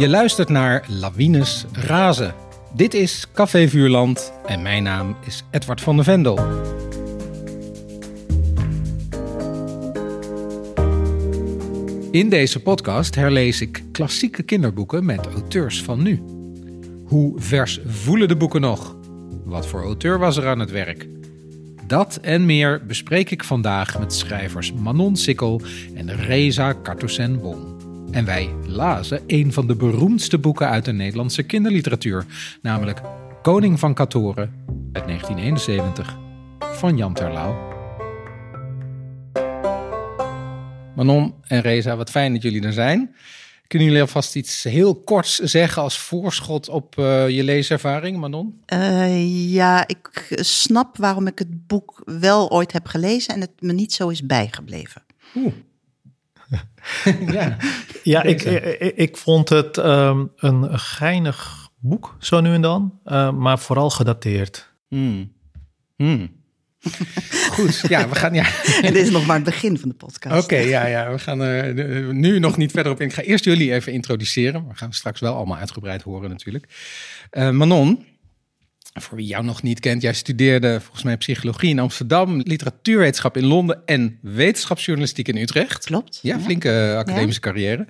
Je luistert naar Lawines Razen. Dit is Café Vuurland en mijn naam is Edward van der Vendel. In deze podcast herlees ik klassieke kinderboeken met auteurs van nu. Hoe vers voelen de boeken nog? Wat voor auteur was er aan het werk? Dat en meer bespreek ik vandaag met schrijvers Manon Sikkel en Reza Kartosen-Wong. En wij lazen een van de beroemdste boeken uit de Nederlandse kinderliteratuur, namelijk Koning van Katoren uit 1971 van Jan Terlouw. Manon en Reza, wat fijn dat jullie er zijn. Kunnen jullie alvast iets heel korts zeggen als voorschot op uh, je leeservaring, Manon? Uh, ja, ik snap waarom ik het boek wel ooit heb gelezen en het me niet zo is bijgebleven. Oeh. ja, ja ik, ik, ik, vond het um, een geinig boek, zo nu en dan, uh, maar vooral gedateerd. Hmm. Hmm. Goed, ja, we gaan. Ja. En dit is nog maar het begin van de podcast. Oké, ja, ja, we gaan er nu nog niet verder op in. Ik ga eerst jullie even introduceren. We gaan straks wel allemaal uitgebreid horen, natuurlijk. Uh, Manon, voor wie jou nog niet kent, jij studeerde volgens mij psychologie in Amsterdam, literatuurwetenschap in Londen en wetenschapsjournalistiek in Utrecht. Klopt. Ja, flinke academische carrière.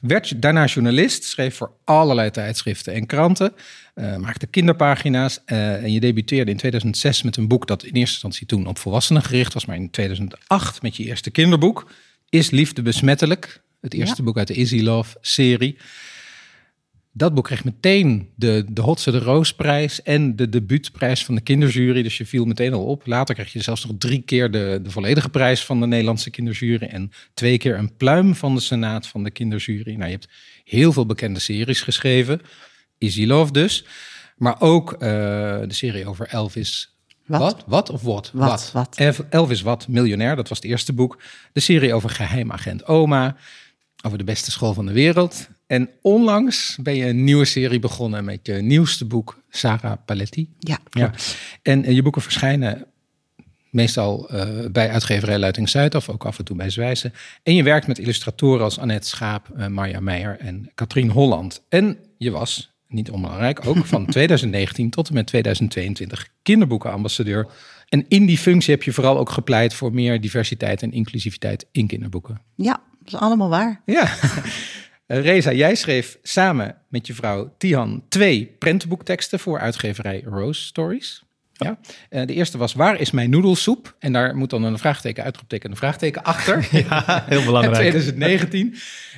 Werd daarna journalist, schreef voor allerlei tijdschriften en kranten, uh, maakte kinderpagina's uh, en je debuteerde in 2006 met een boek dat in eerste instantie toen op volwassenen gericht was, maar in 2008 met je eerste kinderboek, Is Liefde Besmettelijk? Het eerste boek uit de Easy Love serie dat boek kreeg meteen de, de Hotse de Roosprijs en de debuutprijs van de kinderjury. Dus je viel meteen al op. Later kreeg je zelfs nog drie keer de, de volledige prijs van de Nederlandse kinderjury. En twee keer een pluim van de Senaat van de kinderjury. Nou, je hebt heel veel bekende series geschreven. Easy Love dus. Maar ook uh, de serie over Elvis wat? Wat? Wat of what? Wat? wat? Elvis Wat, miljonair, dat was het eerste boek. De serie over geheimagent Oma. Over de beste school van de wereld. En onlangs ben je een nieuwe serie begonnen met je nieuwste boek, Sarah Paletti. Ja, ja. En uh, je boeken verschijnen meestal uh, bij uitgeverij Luiting Zuid of ook af en toe bij Zwijzen. En je werkt met illustratoren als Annette Schaap, uh, Marja Meijer en Katrien Holland. En je was, niet onbelangrijk, ook van 2019 tot en met 2022 kinderboekenambassadeur. En in die functie heb je vooral ook gepleit voor meer diversiteit en inclusiviteit in kinderboeken. Ja, dat is allemaal waar. Ja. Reza, jij schreef samen met je vrouw Tihan twee prentenboekteksten voor uitgeverij Rose Stories. Ja. Uh, de eerste was Waar is mijn noedelsoep? En daar moet dan een vraagteken, uitroepteken, een vraagteken achter. Ja, heel belangrijk. In 2019.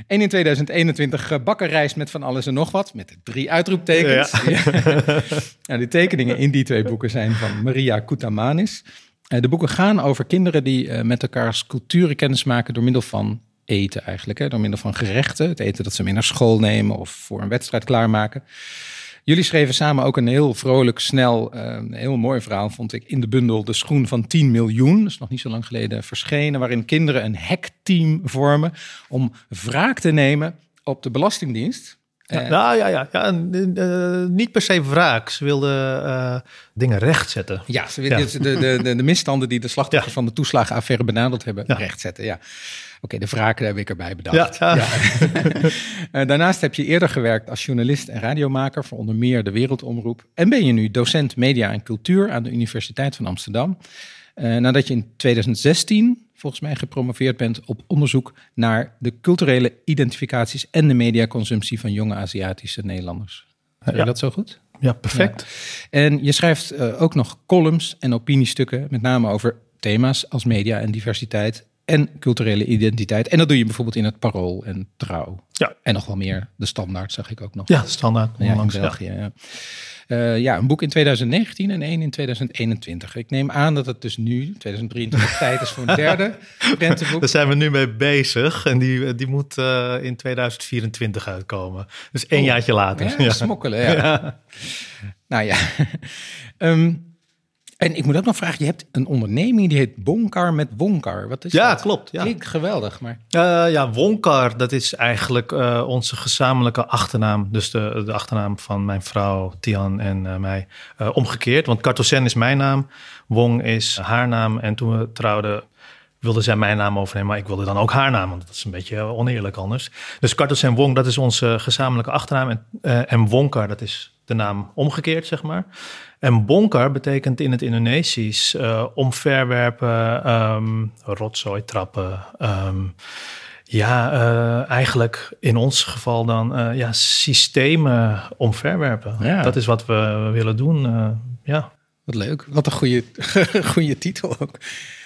En in 2021 uh, bakkenrijst met van alles en nog wat. Met drie uitroeptekens. Ja. ja. nou, de tekeningen in die twee boeken zijn van Maria Koutamanis. Uh, de boeken gaan over kinderen die met elkaars culturen kennis maken door middel van eten eigenlijk. Hè? Door middel van gerechten. Het eten dat ze mee naar school nemen of voor een wedstrijd klaarmaken. Jullie schreven samen ook een heel vrolijk, snel, een heel mooi verhaal, vond ik, in de bundel De Schoen van 10 miljoen. Dat is nog niet zo lang geleden verschenen, waarin kinderen een hackteam vormen om wraak te nemen op de Belastingdienst. Ja, nou ja, ja, ja uh, niet per se wraak. Ze wilden uh, dingen rechtzetten. Ja, ze wilden ja. De, de, de, de, misstanden die de slachtoffers ja. van de toeslagenaffaire benadeeld hebben, rechtzetten. Ja. Oké, okay, de wraak heb ik erbij bedacht. Ja, ja. uh, daarnaast heb je eerder gewerkt als journalist en radiomaker voor onder meer de Wereldomroep. En ben je nu docent media en cultuur aan de Universiteit van Amsterdam. Uh, nadat je in 2016 volgens mij gepromoveerd bent op onderzoek naar de culturele identificaties en de mediaconsumptie van jonge Aziatische Nederlanders. Heb je dat zo goed? Ja, perfect. Ja. En je schrijft uh, ook nog columns en opiniestukken, met name over thema's als media en diversiteit en culturele identiteit. En dat doe je bijvoorbeeld in het Parool en Trouw. Ja. En nog wel meer. De Standaard zag ik ook nog. Ja, Standaard. Ja, in België, ja. ja. Uh, ja, een boek in 2019 en één in 2021. Ik neem aan dat het dus nu, 2023, tijd is voor een derde prentenboek. Daar zijn we nu mee bezig en die, die moet uh, in 2024 uitkomen. Dus één oh, jaartje later. Ja. Smokkelen. Nou ja. um, en ik moet ook nog vragen, je hebt een onderneming die heet Wonkar met Wonkar. Wat is ja, dat? klopt. Ja, Klinkt geweldig. Maar... Uh, ja, Wonkar, dat is eigenlijk uh, onze gezamenlijke achternaam. Dus de, de achternaam van mijn vrouw Tian en uh, mij. omgekeerd, want Kartosen is mijn naam. Wong is haar naam. En toen we trouwden, wilde zij mijn naam overnemen, maar ik wilde dan ook haar naam, want dat is een beetje oneerlijk anders. Dus Kartos en Wong, dat is onze gezamenlijke achternaam. En, uh, en Wonkar, dat is de naam omgekeerd, zeg maar. En Bonkar betekent in het Indonesisch uh, omverwerpen, um, rotzooi trappen. Um, ja, uh, eigenlijk in ons geval dan uh, ja, systemen omverwerpen. Ja. Dat is wat we willen doen. ja. Wat leuk. Wat een goede, goede titel ook.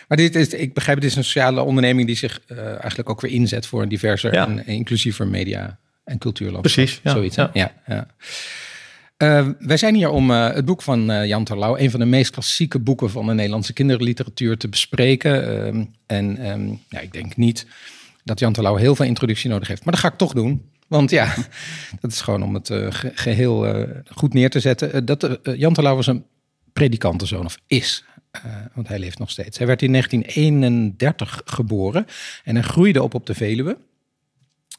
Maar dit is, ik begrijp, het is een sociale onderneming die zich eigenlijk ook weer inzet voor een diverser ja. en inclusiever media en cultuurlandschap. Precies, ja. Zoiets, ja. Uh, wij zijn hier om uh, het boek van uh, Jan Terlouw, een van de meest klassieke boeken van de Nederlandse kinderliteratuur, te bespreken. Ehm, en um, ja, ik denk niet dat Jan Terlouw heel veel introductie nodig heeft, maar dat ga ik toch doen. Want ja, dat is gewoon om het ge geheel goed neer te zetten. dat, Jan Terlouw was een predikantenzoon, of is. want hij leeft nog steeds. Hij werd in 1931 geboren en hij groeide op op de Veluwe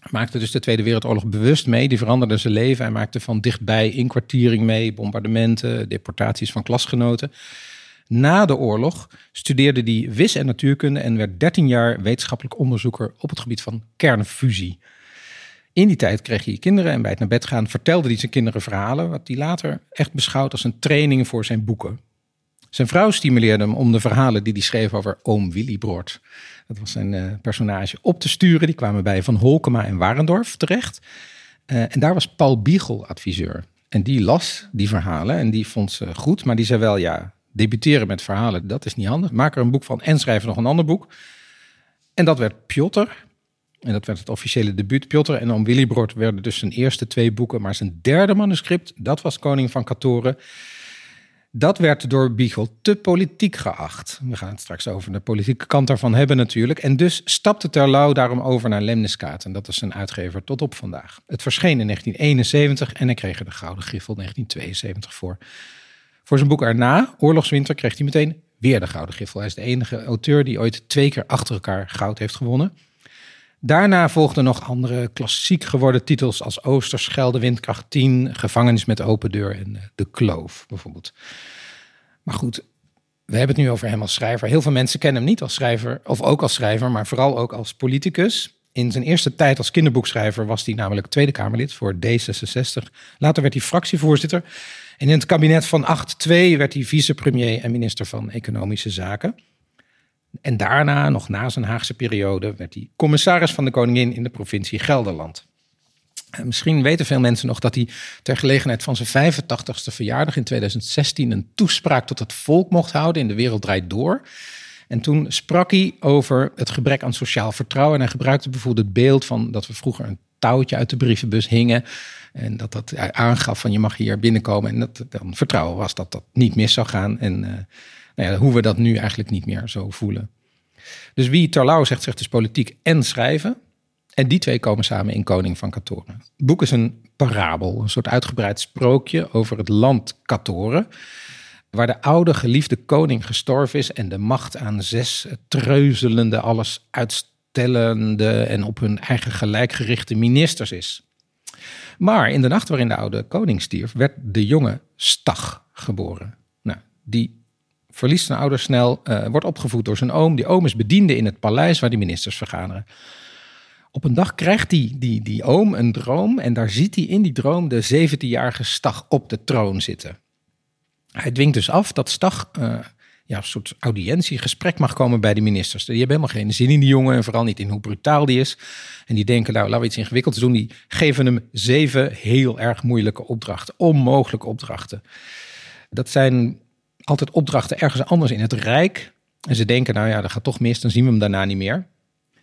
maakte dus de Tweede Wereldoorlog bewust mee. Die veranderde zijn leven. Hij maakte van dichtbij inkwartiering mee, bombardementen, deportaties van klasgenoten. Na de oorlog studeerde hij wis- en natuurkunde en werd 13 jaar wetenschappelijk onderzoeker op het gebied van kernfusie. In die tijd kreeg hij kinderen en bij het naar bed gaan vertelde hij zijn kinderen verhalen, wat hij later echt beschouwt als een training voor zijn boeken. Zijn vrouw stimuleerde hem om de verhalen die hij schreef over oom Willy Broert dat was zijn uh, personage, op te sturen. Die kwamen bij Van Holkema en Warendorf terecht. Uh, en daar was Paul Biegel adviseur. En die las die verhalen en die vond ze goed. Maar die zei wel, ja, debuteren met verhalen, dat is niet handig. Maak er een boek van en schrijf nog een ander boek. En dat werd Piotr. En dat werd het officiële debuut. Piotr en Oom Willibrord werden dus zijn eerste twee boeken. Maar zijn derde manuscript, dat was Koning van Katoren. Dat werd door Biegel te politiek geacht. We gaan het straks over de politieke kant daarvan hebben natuurlijk. En dus stapte Terlouw daarom over naar Lemniskaat. En dat is zijn uitgever tot op vandaag. Het verscheen in 1971 en hij kreeg er de Gouden Griffel 1972 voor. Voor zijn boek erna, Oorlogswinter, kreeg hij meteen weer de Gouden Griffel. Hij is de enige auteur die ooit twee keer achter elkaar goud heeft gewonnen. Daarna volgden nog andere klassiek geworden titels als Oosterschelde, Windkracht 10, Gevangenis met open deur en eh, De Kloof bijvoorbeeld. Maar goed, we hebben het nu over hem als schrijver. Heel veel mensen kennen hem niet als schrijver, of ook als schrijver, maar vooral ook als politicus. In zijn eerste tijd als kinderboekschrijver was hij namelijk Tweede Kamerlid voor D66. Later werd hij fractievoorzitter. En in het kabinet van 8-2 werd hij vicepremier en minister van Economische Zaken. En daarna, nog na zijn Haagse periode, werd hij commissaris van de koningin in de provincie Gelderland. En misschien weten veel mensen nog dat hij ter gelegenheid van zijn 85ste verjaardag in 2016 een toespraak tot het volk mocht houden in De Wereld Draait Door. En toen sprak hij over het gebrek aan sociaal vertrouwen. En hij gebruikte bijvoorbeeld het beeld van dat we vroeger een touwtje uit de brievenbus hingen. En dat dat aangaf van je mag hier binnenkomen. En dat dan vertrouwen was dat dat niet mis zou gaan. En uh, nou hoe we dat nu eigenlijk niet meer zo voelen. Dus wie Terlouw zegt, zegt dus politiek en schrijven. En die twee komen samen in Koning van Katoren. Het boek is een parabel, een soort uitgebreid sprookje over het land Katoren. Waar de oude geliefde koning gestorven is en de macht aan zes treuzelende, alles uitstellende en op hun eigen gelijk gerichte ministers is. Maar in de nacht waarin de oude koning stierf, werd de jonge Stag geboren. Nou, die verliest zijn ouders snel, uh, wordt opgevoed door zijn oom. Die oom is bediende in het paleis waar die ministers vergaderen. Op een dag krijgt die, die, die oom een droom en daar ziet hij in die droom de 17-jarige Stag op de troon zitten. Hij dwingt dus af dat Stag uh, ja, een soort audiëntie, gesprek mag komen bij de ministers. Die hebben helemaal geen zin in die jongen en vooral niet in hoe brutaal die is. En die denken, nou, laten we iets ingewikkelds doen. Die geven hem zeven heel erg moeilijke opdrachten, onmogelijke opdrachten. Dat zijn altijd opdrachten ergens anders in het Rijk. En ze denken, nou ja, dat gaat toch mis, dan zien we hem daarna niet meer.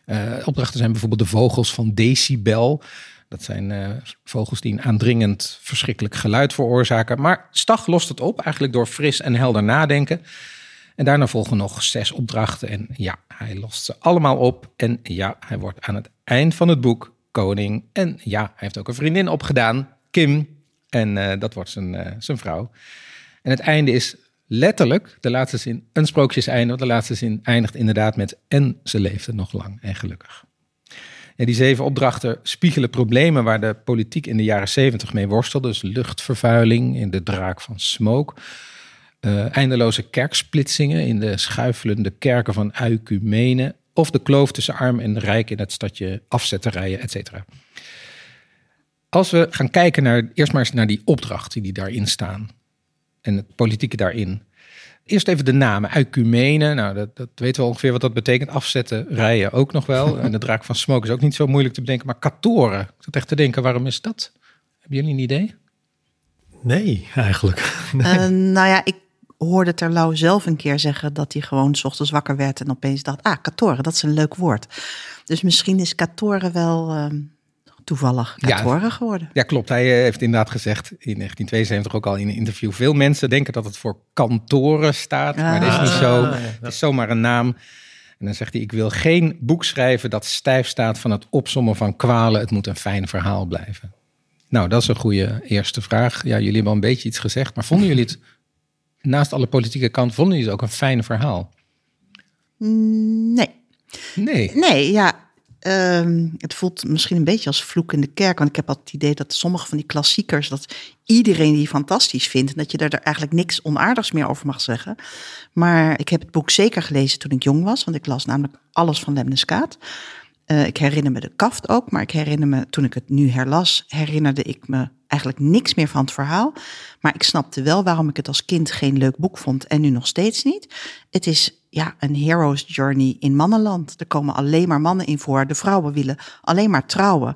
Uh, opdrachten zijn bijvoorbeeld de vogels van decibel. Dat zijn uh, vogels die een aandringend verschrikkelijk geluid veroorzaken. Maar Stag lost het op, eigenlijk door fris en helder nadenken. En daarna volgen nog zes opdrachten. En ja, hij lost ze allemaal op. En ja, hij wordt aan het eind van het boek koning. En ja, hij heeft ook een vriendin opgedaan, Kim. En uh, dat wordt zijn, zijn vrouw. En het einde is letterlijk de laatste zin een sprookjeseinde. Want de laatste zin eindigt inderdaad met en ze leefde nog lang en gelukkig. En die zeven opdrachten spiegelen problemen waar de politiek in de jaren zeventig mee worstelde. Dus luchtvervuiling in de draak van smoke. Uh, eindeloze kerksplitsingen in de schuifelende kerken van Uicumene. of de kloof tussen arm en rijk in het stadje afzetten rijden, et cetera. Als we gaan kijken naar, eerst maar eens naar die opdrachten die daarin staan en het politieke daarin. Eerst even de namen. Ecumene, nou dat, dat weten we ongeveer wat dat betekent. Afzetten, rijden ook nog wel. En de draak van smoke is ook niet zo moeilijk te bedenken. Maar katoren, ik zat echt te denken, waarom is dat? Hebben jullie een idee? Nee, eigenlijk. Eh, nou ja, ik hoorde Terlouw zelf een keer zeggen dat hij gewoon s ochtends wakker werd en opeens dacht, ah, katoren, dat is een leuk woord. Dus misschien is katoren wel ehm, toevallig Ja. geworden. Ja, klopt. Hij eh, heeft inderdaad gezegd in 1972 ook al in een interview. Veel mensen denken dat het voor kantoren staat, maar dat is niet zo. Ah. Het is zomaar een naam. En dan zegt hij, ik wil geen boek schrijven dat stijf staat van het opsommen van kwalen. Het moet een fijn verhaal blijven. Nou, dat is een goede eerste vraag. Ja, jullie hebben al een beetje iets gezegd, maar vonden jullie het, naast alle politieke kant, vonden jullie het ook een fijn verhaal? Mm, Nee. Nee. Nee, ja. Ehm, het voelt misschien een beetje als vloek in de kerk. Want ik heb altijd het idee dat sommige van die klassiekers, dat iedereen die fantastisch vindt. Dat je daar eigenlijk niks onaardigs meer over mag zeggen. Maar ik heb het boek zeker gelezen toen ik jong was. Want ik las namelijk alles van Lemneskaat. Eh, ik herinner me de kaft ook, maar ik herinner me, toen ik het nu herlas, herinnerde ik me eigenlijk niks meer van het verhaal. Maar ik snapte wel waarom ik het als kind geen leuk boek vond en nu nog steeds niet. Het is ja, een hero's journey in mannenland. Er komen alleen maar mannen in voor. De vrouwen willen alleen maar trouwen.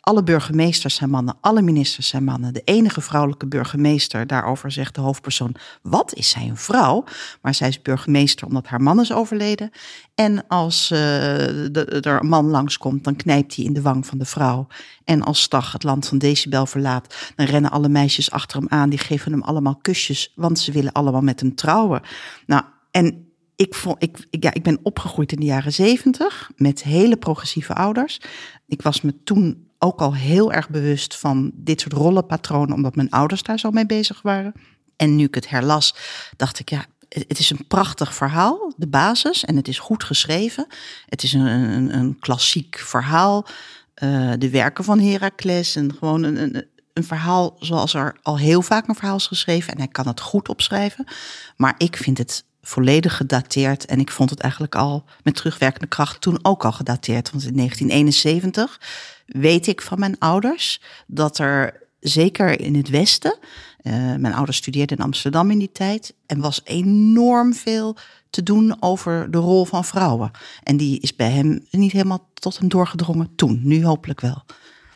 Alle burgemeesters zijn mannen, alle ministers zijn mannen. De enige vrouwelijke burgemeester, daarover zegt de hoofdpersoon: Wat is zij een vrouw? Maar zij is burgemeester omdat haar man is overleden. En als eh, de- er een man langskomt, dan knijpt hij in de wang van de vrouw. En als Stag het land van Decibel verlaat, dan rennen alle meisjes achter hem aan. Die geven hem allemaal kusjes, want ze willen allemaal met hem trouwen. Nou, en ik, vond, ik, ja, ik ben opgegroeid in de jaren zeventig met hele progressieve ouders. Ik was me toen ook al heel erg bewust van dit soort rollenpatronen, omdat mijn ouders daar zo mee bezig waren. En nu ik het herlas, dacht ik, ja, het het is een prachtig verhaal, de basis, en het is goed geschreven. Het is een, een, een klassiek verhaal. Eh, de werken van Heracles en gewoon een, een, een verhaal zoals er al heel vaak een verhaal is geschreven. En hij kan het goed opschrijven. Maar ik vind het volledig gedateerd. En ik vond het eigenlijk al met terugwerkende kracht toen ook al gedateerd. Want in 1971 weet ik van mijn ouders dat er zeker in het Westen. eh, mijn ouders studeerden in Amsterdam in die tijd. En was enorm veel te doen over de rol van vrouwen. En die is bij hem niet helemaal tot hem doorgedrongen toen. Nu hopelijk wel.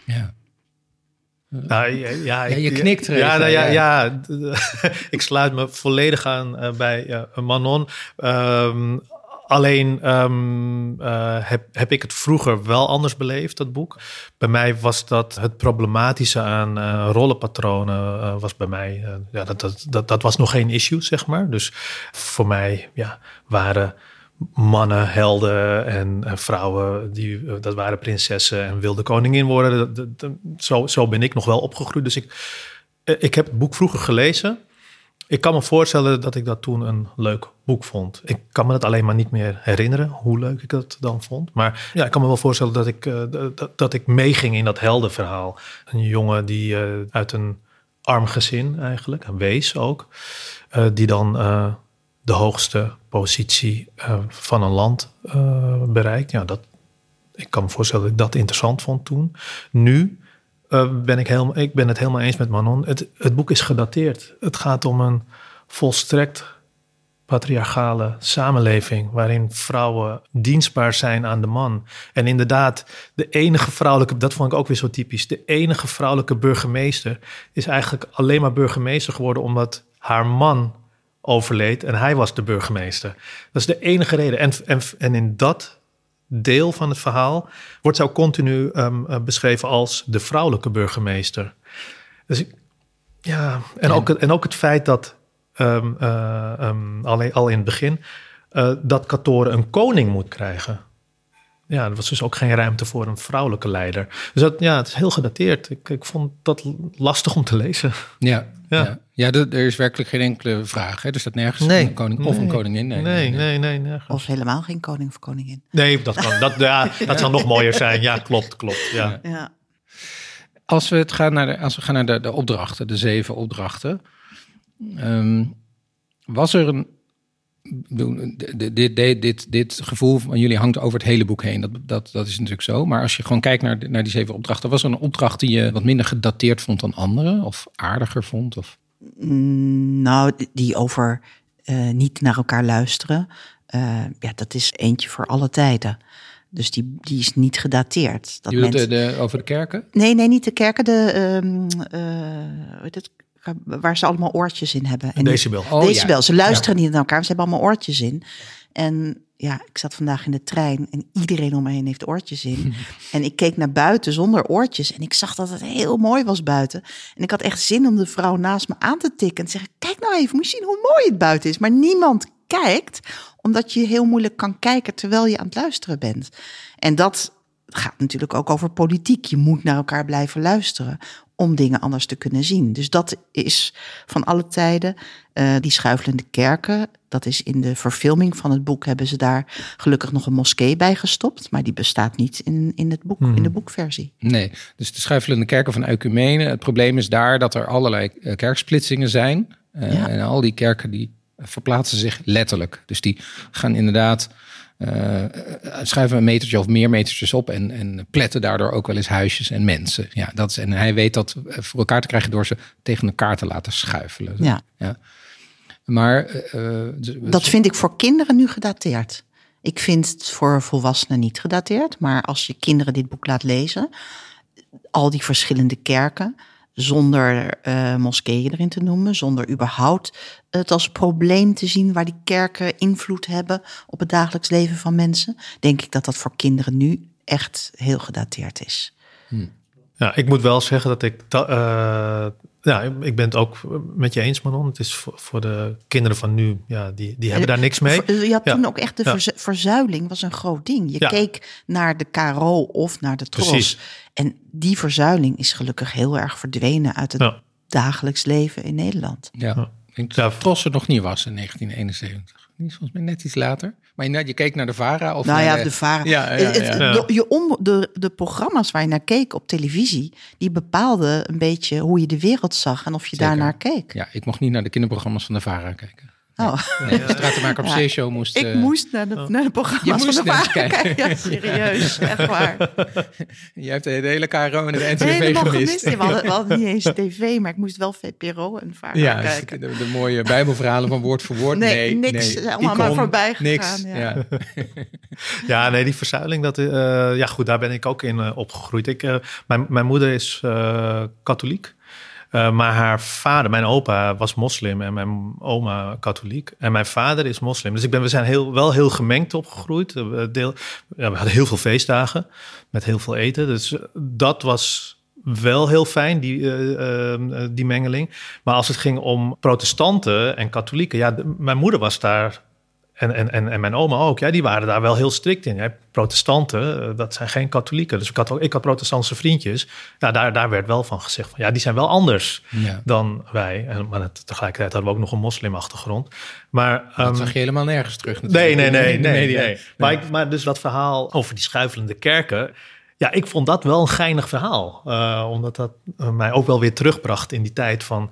Ja. Nou, ja, ja, je knikt er Ja, nou, ja, ja. ja. ik sluit me volledig aan eh, bij eh, Manon. Ehm, alleen ehm, eh, heb, heb ik het vroeger wel anders beleefd, dat boek. Bij mij was dat het problematische aan rollenpatronen, was bij mij, ja, dat, dat, dat, dat was nog geen issue, zeg maar. Dus voor mij ja, waren mannen, helden en, vrouwen, die, eh, dat waren prinsessen en wilde koningin worden. Dat- zo, zo ben ik nog wel opgegroeid. Dus ik, eh, ik heb het boek vroeger gelezen. Ik kan me voorstellen dat ik dat toen een leuk boek vond. Ik kan me dat alleen maar niet meer herinneren, hoe leuk ik dat dan vond. Maar ja, ik kan me wel voorstellen dat ik, eh, dat, dat ik meeging in dat heldenverhaal. Een jongen die uit een arm gezin eigenlijk, een wees ook, die dan de hoogste positie eh, van een land eh, bereikt. Ja, dat, ik kan me voorstellen dat ik dat interessant vond toen. Nu eh, ben ik, helemaal, ik ben het helemaal eens met Manon. Het, het boek is gedateerd. Het gaat om een volstrekt patriarchale samenleving waarin vrouwen dienstbaar zijn aan de man. En inderdaad, de enige vrouwelijke, dat vond ik ook weer zo typisch, de enige vrouwelijke burgemeester is eigenlijk alleen maar burgemeester geworden omdat haar man overleed en hij was de burgemeester. Dat is de enige reden. En, en, en in dat deel van het verhaal wordt zo continu ehm, eh, beschreven als de vrouwelijke burgemeester. Dus ik, ja, en, Ook, het, en ook het feit dat ehm, eh, ehm, al, al in het begin eh, dat Katoren een koning moet krijgen. Ja, er was dus ook geen ruimte voor een vrouwelijke leider. Dus dat, ja, het is heel gedateerd. Ik, ik vond dat lastig om te lezen. Ja, Ja. ja. ja. er is werkelijk geen enkele vraag. Hè? Er staat nergens Nee. een koning of een koningin. Nee, Nee, nee, nee. nergens. Of helemaal geen koning of koningin. Nee, dat, kan, dat, ja, dat zou nog mooier zijn. Ja, klopt, klopt. Ja. Ja. Als we, het gaan naar de, als we gaan naar de, de opdrachten, de zeven opdrachten. ehm, was er een dit, dit, dit, dit gevoel van jullie hangt over het hele boek heen. Dat, dat, dat is natuurlijk zo. Maar als je gewoon kijkt naar, naar die zeven opdrachten, was er een opdracht die je wat minder gedateerd vond dan andere? Of aardiger vond? Of? Mm, nou, die over uh, niet naar elkaar luisteren. Uh, ja, dat is eentje voor alle tijden. Dus die, die is niet gedateerd. Dat je mensen... de, over de kerken? Nee, nee, niet de kerken. De, um, uh, het, waar ze allemaal oortjes in hebben. En decibel. Oh, decibel. Ja. Ze luisteren niet naar elkaar, ze hebben allemaal oortjes in. En ja, ik zat vandaag in de trein en iedereen om me heen heeft oortjes in. en ik keek naar buiten zonder oortjes en ik zag dat het heel mooi was buiten. En ik had echt zin om de vrouw naast me aan te tikken en te zeggen: Kijk nou even, moet je zien hoe mooi het buiten is. Maar niemand kijkt, omdat je heel moeilijk kan kijken terwijl je aan het luisteren bent. En dat gaat natuurlijk ook over politiek. Je moet naar elkaar blijven luisteren om dingen anders te kunnen zien. Dus dat is van alle tijden. Uh, die schuifelende kerken, dat is in de verfilming van het boek, hebben ze daar gelukkig nog een moskee bij gestopt. Maar die bestaat niet in, in, het boek, in de hmm. boekversie. Nee, dus de schuifelende kerken van Ecumene. Het probleem is daar dat er allerlei eh, kerksplitsingen zijn. Uh, En al die kerken die verplaatsen zich letterlijk. Dus die gaan inderdaad uh, schuiven een metertje of meer metertjes op en, en pletten daardoor ook wel eens huisjes en mensen. Ja, dat is, en hij weet dat voor elkaar te krijgen door ze tegen elkaar te laten schuifelen. Ja. ja. Maar uh, dat vind ik voor kinderen nu gedateerd. Ik vind het voor volwassenen niet gedateerd, maar als je kinderen dit boek laat lezen, al die verschillende kerken, zonder uh, moskeeën erin te noemen, zonder überhaupt het als probleem te zien waar die kerken invloed hebben op het dagelijks leven van mensen, denk ik dat dat voor kinderen nu echt heel gedateerd is. Hmm. Ja, ik moet wel zeggen dat ik. Uh, ja, ik ben het ook met je eens, Manon. Het is voor, de kinderen van nu, ja, die, die hebben daar niks mee. Je had toen ook echt de verzuiling, was een groot ding. Je keek naar de KRO of naar de Tros. En die verzuiling is gelukkig heel erg verdwenen uit het dagelijks leven in Nederland. Ja, ik denk dat Tros er nog niet was in 1971. Die is volgens mij net iets later. Maar je, je keek naar de VARA? Of nou ja, de VARA. Ja, ja, ja. je om, de, de programma's waar je naar keek op televisie... die bepaalden een beetje hoe je de wereld zag en of je daar naar keek. Ja, ik mocht niet naar de kinderprogramma's van de VARA kijken. Oh. Nee, de Stratenmaker op C-show moest... Ik uh, moest naar de, oh. naar de programma's van de kijken. Ja, serieus, echt waar. Je hebt de hele KRO en de NTV Helemaal gemist. gemist. We, hadden, we hadden niet eens tv, maar ik moest wel VPRO en VARA ja, kijken. De, de, mooie bijbelverhalen van woord voor woord. Nee, nee niks. Nee, allemaal maar voorbij gegaan. Niks, ja. Ja. ja. nee, die verzuiling, dat, uh, ja goed, daar ben ik ook in uh, opgegroeid. Ik, uh, mijn, mijn moeder is katholiek. Uh, maar haar vader, mijn opa, was moslim en mijn oma katholiek. En mijn vader is moslim. Dus ik ben, we zijn heel, wel heel gemengd opgegroeid. Deel, ja, we hadden heel veel feestdagen met heel veel eten. Dus dat was wel heel fijn, die, die mengeling. Maar als het ging om protestanten en katholieken, ja, mijn moeder was daar en, en, en, en mijn oma ook, ja, die waren daar wel heel strikt in. Ja, protestanten, eh, dat zijn geen katholieken. Dus ik had, ook, ik had protestantse vriendjes. Ja, daar, daar werd wel van gezegd van ja, die zijn wel anders dan wij. En, maar het, tegelijkertijd hadden we ook nog een moslimachtergrond. Maar, dat um, zag je helemaal nergens terug Nee, nee, nee. nee, nee, Maar, ik, maar dus dat verhaal over die schuifelende kerken... Ja, ik vond dat wel een geinig verhaal. Uh, omdat dat uh, mij ook wel weer terugbracht in die tijd van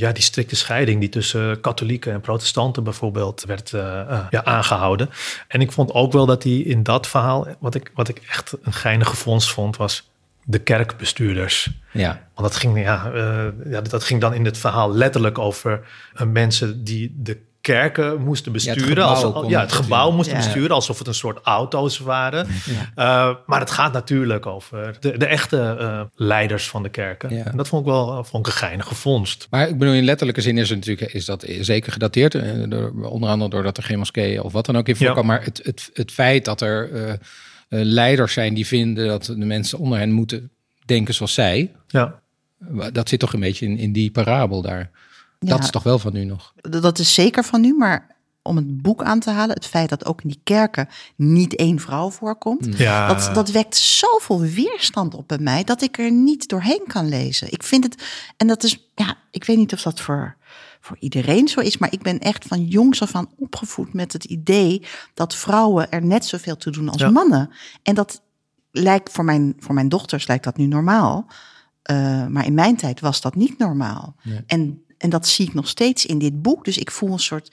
ja, die strikte scheiding die tussen katholieken en protestanten bijvoorbeeld werd uh, uh, ja, aangehouden. En ik vond ook wel dat hij in dat verhaal, wat ik, wat ik echt een geinige vondst vond, was de kerkbestuurders. Ja. Want dat ging, ja, uh, ja, dat ging dan in het verhaal letterlijk over mensen die de kerken moesten besturen. Ja, het gebouw, ja, het gebouw moesten besturen alsof het een soort auto's waren. Uh, maar het gaat natuurlijk over de, de echte uh, leiders van de kerken. En dat vond ik wel vond ik een geinige vondst. Maar ik bedoel, in letterlijke zin is het natuurlijk is dat zeker gedateerd. Door, onder andere doordat er geen moskee of wat dan ook in voorkwam. Maar het, het, het feit dat er leiders zijn die vinden dat de mensen onder hen moeten denken zoals zij. Ja. Dat zit toch een beetje in, in die parabel daar. Dat is toch wel van nu nog? Dat is zeker van nu, maar om het boek aan te halen, het feit dat ook in die kerken niet één vrouw voorkomt, hmm. ja. dat, dat wekt zoveel weerstand op bij mij dat ik er niet doorheen kan lezen. Ik vind het, en dat is, ja, ik weet niet of dat voor, voor iedereen zo is, maar ik ben echt van jongs af aan opgevoed met het idee dat vrouwen er net zoveel te doen als mannen. En dat lijkt voor mijn, voor mijn dochters lijkt dat nu normaal. Uh, maar in mijn tijd was dat niet normaal. En en dat zie ik nog steeds in dit boek. Dus ik voel een soort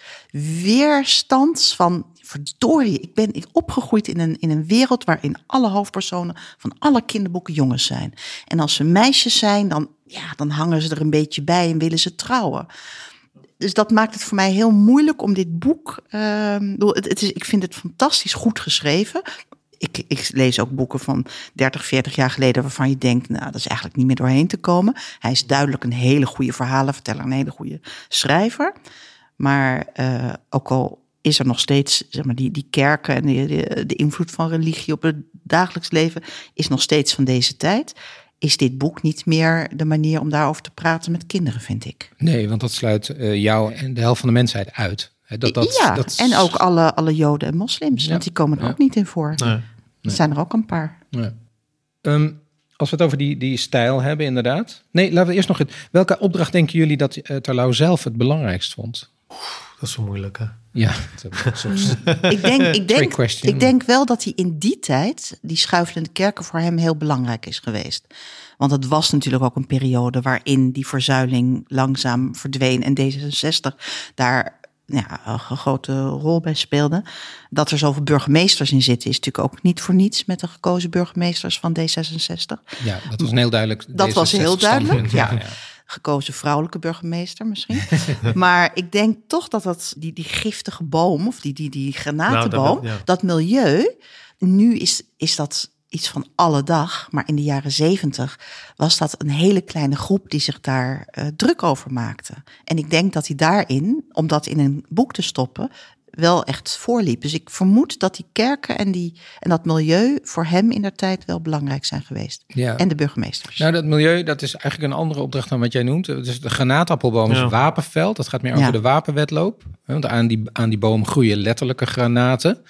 weerstand van verdorie, ik ben opgegroeid in een, in een wereld waarin alle hoofdpersonen van alle kinderboeken jongens zijn. En als ze meisjes zijn, dan, ja, dan hangen ze er een beetje bij en willen ze trouwen. Dus dat maakt het voor mij heel moeilijk om dit boek. Het, het is, ik vind het fantastisch goed geschreven. Ik, ik, lees ook boeken van 30, 40 jaar geleden waarvan je denkt, nou, dat is eigenlijk niet meer doorheen te komen. Hij is duidelijk een hele goede verhalenverteller, een hele goede schrijver. Maar uh, ook al is er nog steeds, zeg maar, die, die kerken en de, de, invloed van religie op het dagelijks leven is nog steeds van deze tijd. Is dit boek niet meer de manier om daarover te praten met kinderen, vind ik? Nee, want dat sluit uh, jou en de helft van de mensheid uit. Dat, dat, ja, dat... en ook alle, alle Joden en moslims, want die komen er ook niet in voor. Nee. Er zijn er ook een paar. Um, als we het over die, die stijl hebben, inderdaad. Nee, laten we eerst nog het. Welke opdracht denken jullie dat uh, Terlouw zelf het belangrijkst vond? Dat is zo moeilijk, hè? Ja, ik, denk, ik, denk, ik denk wel dat hij in die tijd, die schuifelende kerken voor hem heel belangrijk is geweest. Want het was natuurlijk ook een periode waarin die verzuiling langzaam verdween en D66 daar ja, een grote rol bij speelde. Dat er zoveel burgemeesters in zitten, is natuurlijk ook niet voor niets met de gekozen burgemeesters van D66. Ja, dat was heel duidelijk. Dat was heel duidelijk, ja. ja gekozen vrouwelijke burgemeester misschien. maar ik denk toch dat dat, die, die giftige boom, of die, die, die granatenboom, nou, dat, milieu, nu is, is dat iets van alle dag. Maar in de jaren zeventig was dat een hele kleine groep die zich daar uh, druk over maakte. En ik denk dat hij daarin, om dat in een boek te stoppen, wel echt voorliep. Dus ik vermoed dat die kerken en, die, en dat milieu voor hem in der tijd wel belangrijk zijn geweest. Ja. En de burgemeesters. Nou, dat milieu, dat is eigenlijk een andere opdracht dan wat jij noemt. Dus de granaatappelboom is een wapenveld. Dat gaat meer over de wapenwetloop. Want aan die, aan die boom groeien letterlijke granaten.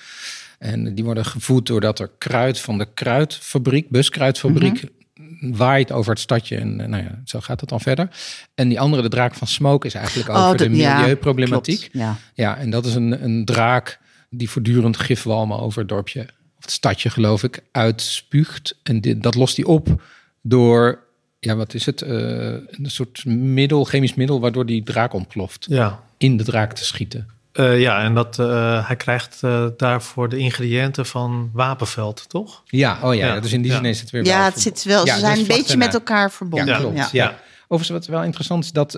En die worden gevoed doordat er kruid van de kruidfabriek, buskruidfabriek, mhm waait over het stadje. En eh, nou ja, zo gaat het dan verder. En die andere, de draak van Smoke, is eigenlijk oh, over de, milieuproblematiek. Ja, ja, en dat is een, een draak die voortdurend gifwalmen over het dorpje, of het stadje geloof ik, uitspuugt. En dit, dat lost hij op door, ja, wat is het? Uh, een soort middel, chemisch middel, waardoor die draak ontploft. Ja. In de draak te schieten. Uh, ja, en dat, uh, hij krijgt uh, daarvoor de ingrediënten van Wapenveld, toch? Ja, oh ja, ja. dus in die zin is het weer Ja, het zit wel, ze zijn een beetje met elkaar verbonden. Ja, klopt. Ja. Overigens, wat wel interessant is, dat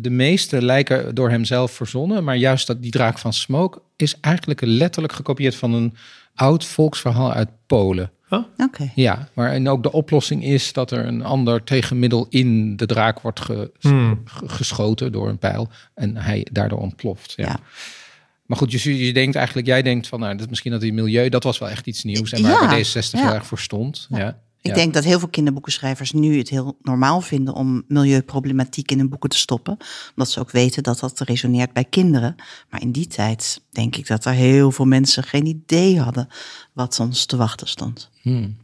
de meeste lijken door hemzelf verzonnen, maar juist dat die draak van Smoke is eigenlijk letterlijk gekopieerd van een oud volksverhaal uit Polen. Oké. Ja, maar en ook de oplossing is dat er een ander tegenmiddel in de draak wordt hmm. geschoten door een pijl en hij daardoor ontploft. Ja. Maar goed, je, je denkt eigenlijk, jij denkt van, nou, dat misschien dat die milieu, dat was wel echt iets nieuws en waar ja, deze 60 jaar voor stond. Ja. Ik denk dat heel veel kinderboekenschrijvers nu het heel normaal vinden om milieuproblematiek in hun boeken te stoppen. Omdat ze ook weten dat dat resoneert bij kinderen. Maar in die tijd denk ik dat er heel veel mensen geen idee hadden wat ons te wachten stond. Hmm.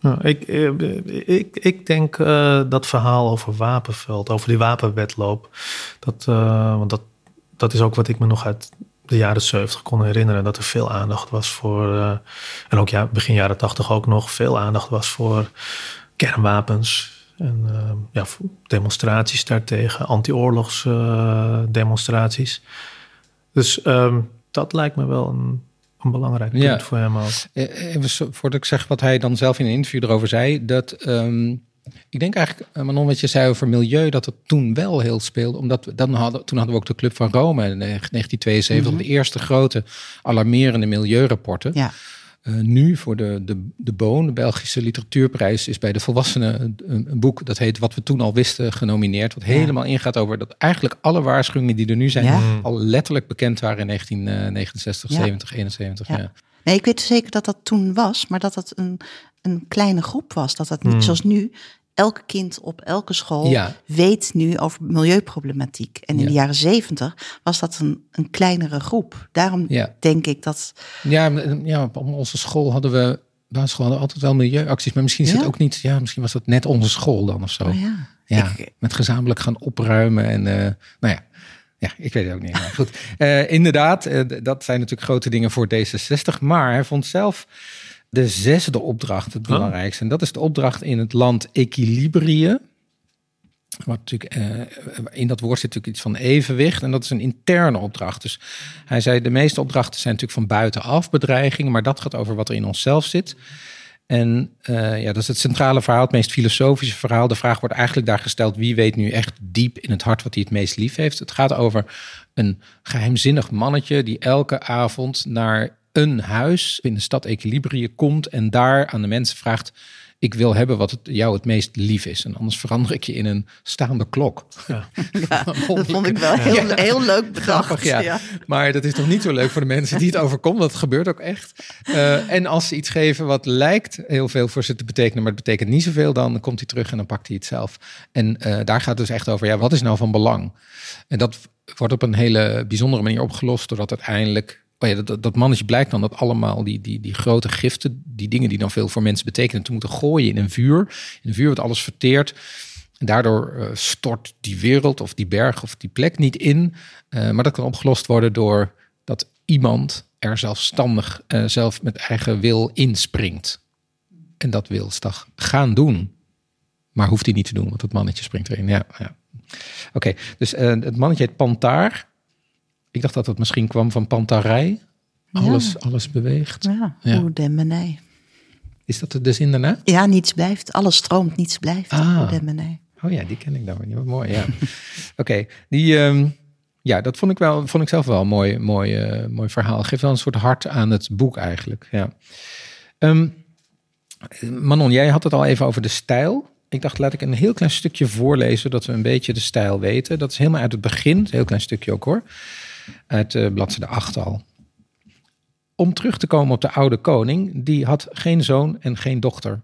Nou, ik, eh, ik, ik denk uh, dat verhaal over Wapenveld, over die wapenwetloop. Dat, uh, want dat, dat is ook wat ik me nog uit de jaren 70 kon herinneren dat er veel aandacht was voor, uh, en ook ja, begin jaren 80 ook nog veel aandacht was voor kernwapens. En uh, ja, demonstraties daartegen, anti-oorlogsdemonstraties. Uh, dus um, dat lijkt me wel een, een belangrijk punt ja. voor hem ook. Even voordat ik zeg wat hij dan zelf in een interview erover zei, dat um, ik denk eigenlijk, eh, Manon, wat je zei over milieu, dat het toen wel heel speelde. Omdat we, dan hadden, toen hadden we ook de Club van Rome in 1972, mhm. de eerste grote alarmerende milieurapporten. Ja. Uh, nu voor de, de, de Boon, de Belgische literatuurprijs, is bij de volwassenen een, een, boek dat heet Wat we toen al wisten genomineerd. Wat helemaal ingaat over dat eigenlijk alle waarschuwingen die er nu zijn al letterlijk bekend waren in 1969, 70, 71. Ja. Nee, ik weet zeker dat dat toen was, maar dat dat een, een kleine groep was. Dat dat niet hmm. zoals nu elke kind op elke school weet nu over milieuproblematiek. En in de jaren zeventig was dat een, een kleinere groep. Daarom denk ik dat. Ja, ja, op onze school hadden we. Basisschool hadden altijd wel milieuacties, maar misschien is het ook niet. Ja, misschien was dat net onze school dan of zo. Oh ja, ja met gezamenlijk gaan opruimen en uh, nou ja. Ja, ik weet het ook niet. Maar goed, uh, inderdaad, uh, dat zijn natuurlijk grote dingen voor D66. Maar hij vond zelf de zesde opdracht het belangrijkste. En dat is de opdracht in het land Equilibrië. Wat natuurlijk, uh, in dat woord zit natuurlijk iets van evenwicht. En dat is een interne opdracht. Dus hij zei, de meeste opdrachten zijn natuurlijk van buitenaf bedreigingen. Maar dat gaat over wat er in onszelf zit. En uh, ja, dat is het centrale verhaal, het meest filosofische verhaal. De vraag wordt eigenlijk daar gesteld: wie weet nu echt diep in het hart wat hij het meest lief heeft? Het gaat over een geheimzinnig mannetje die elke avond naar een huis in de stad Equilibrië komt en daar aan de mensen vraagt: ik wil hebben wat het, jou het meest lief is. En anders verander ik je in een staande klok. Ja, dat vond ik wel heel, heel leuk bedacht. ja. Maar dat is toch niet zo leuk voor de mensen die het overkomt. Dat gebeurt ook echt. Uh, en als ze iets geven wat lijkt heel veel voor ze te betekenen, maar het betekent niet zoveel, dan komt hij terug en dan pakt hij het zelf. En uh, daar gaat het dus echt over, ja, wat is nou van belang? En dat wordt op een hele bijzondere manier opgelost, doordat uiteindelijk Oh dat, dat mannetje blijkt dan dat allemaal die, die, die grote giften, die dingen die dan veel voor mensen betekenen, te moeten gooien in een vuur. In een vuur wordt alles verteerd. En daardoor uh, stort die wereld of die berg of die plek niet in. Uh, maar dat kan opgelost worden door dat iemand er zelfstandig, uh, zelf met eigen wil inspringt. En dat wil Stag gaan doen. Maar hoeft hij niet te doen, want dat mannetje springt erin. Ja, ja. Oké, dus het mannetje heet Pantaar. Ik dacht dat het misschien kwam van pantarij. Alles, ja. alles beweegt. Ja, ja. Is dat de zin daarna? Ja, niets blijft. Alles stroomt, niets blijft. Ah. Oh ja, die ken ik dan weer niet. Wat mooi, ja. Oké, okay, die... Um, ja, dat vond ik, wel, vond ik zelf wel een mooi, mooi, uh, mooi verhaal. Geeft wel een soort hart aan het boek eigenlijk. Ja. Um, Manon, jij had het al even over de stijl. Ik dacht, laat ik een heel klein stukje voorlezen, dat we een beetje de stijl weten. Dat is helemaal uit het begin, een heel klein stukje ook hoor uit uh, bladzijde 8 al. Om terug te komen op de oude koning, die had geen zoon en geen dochter.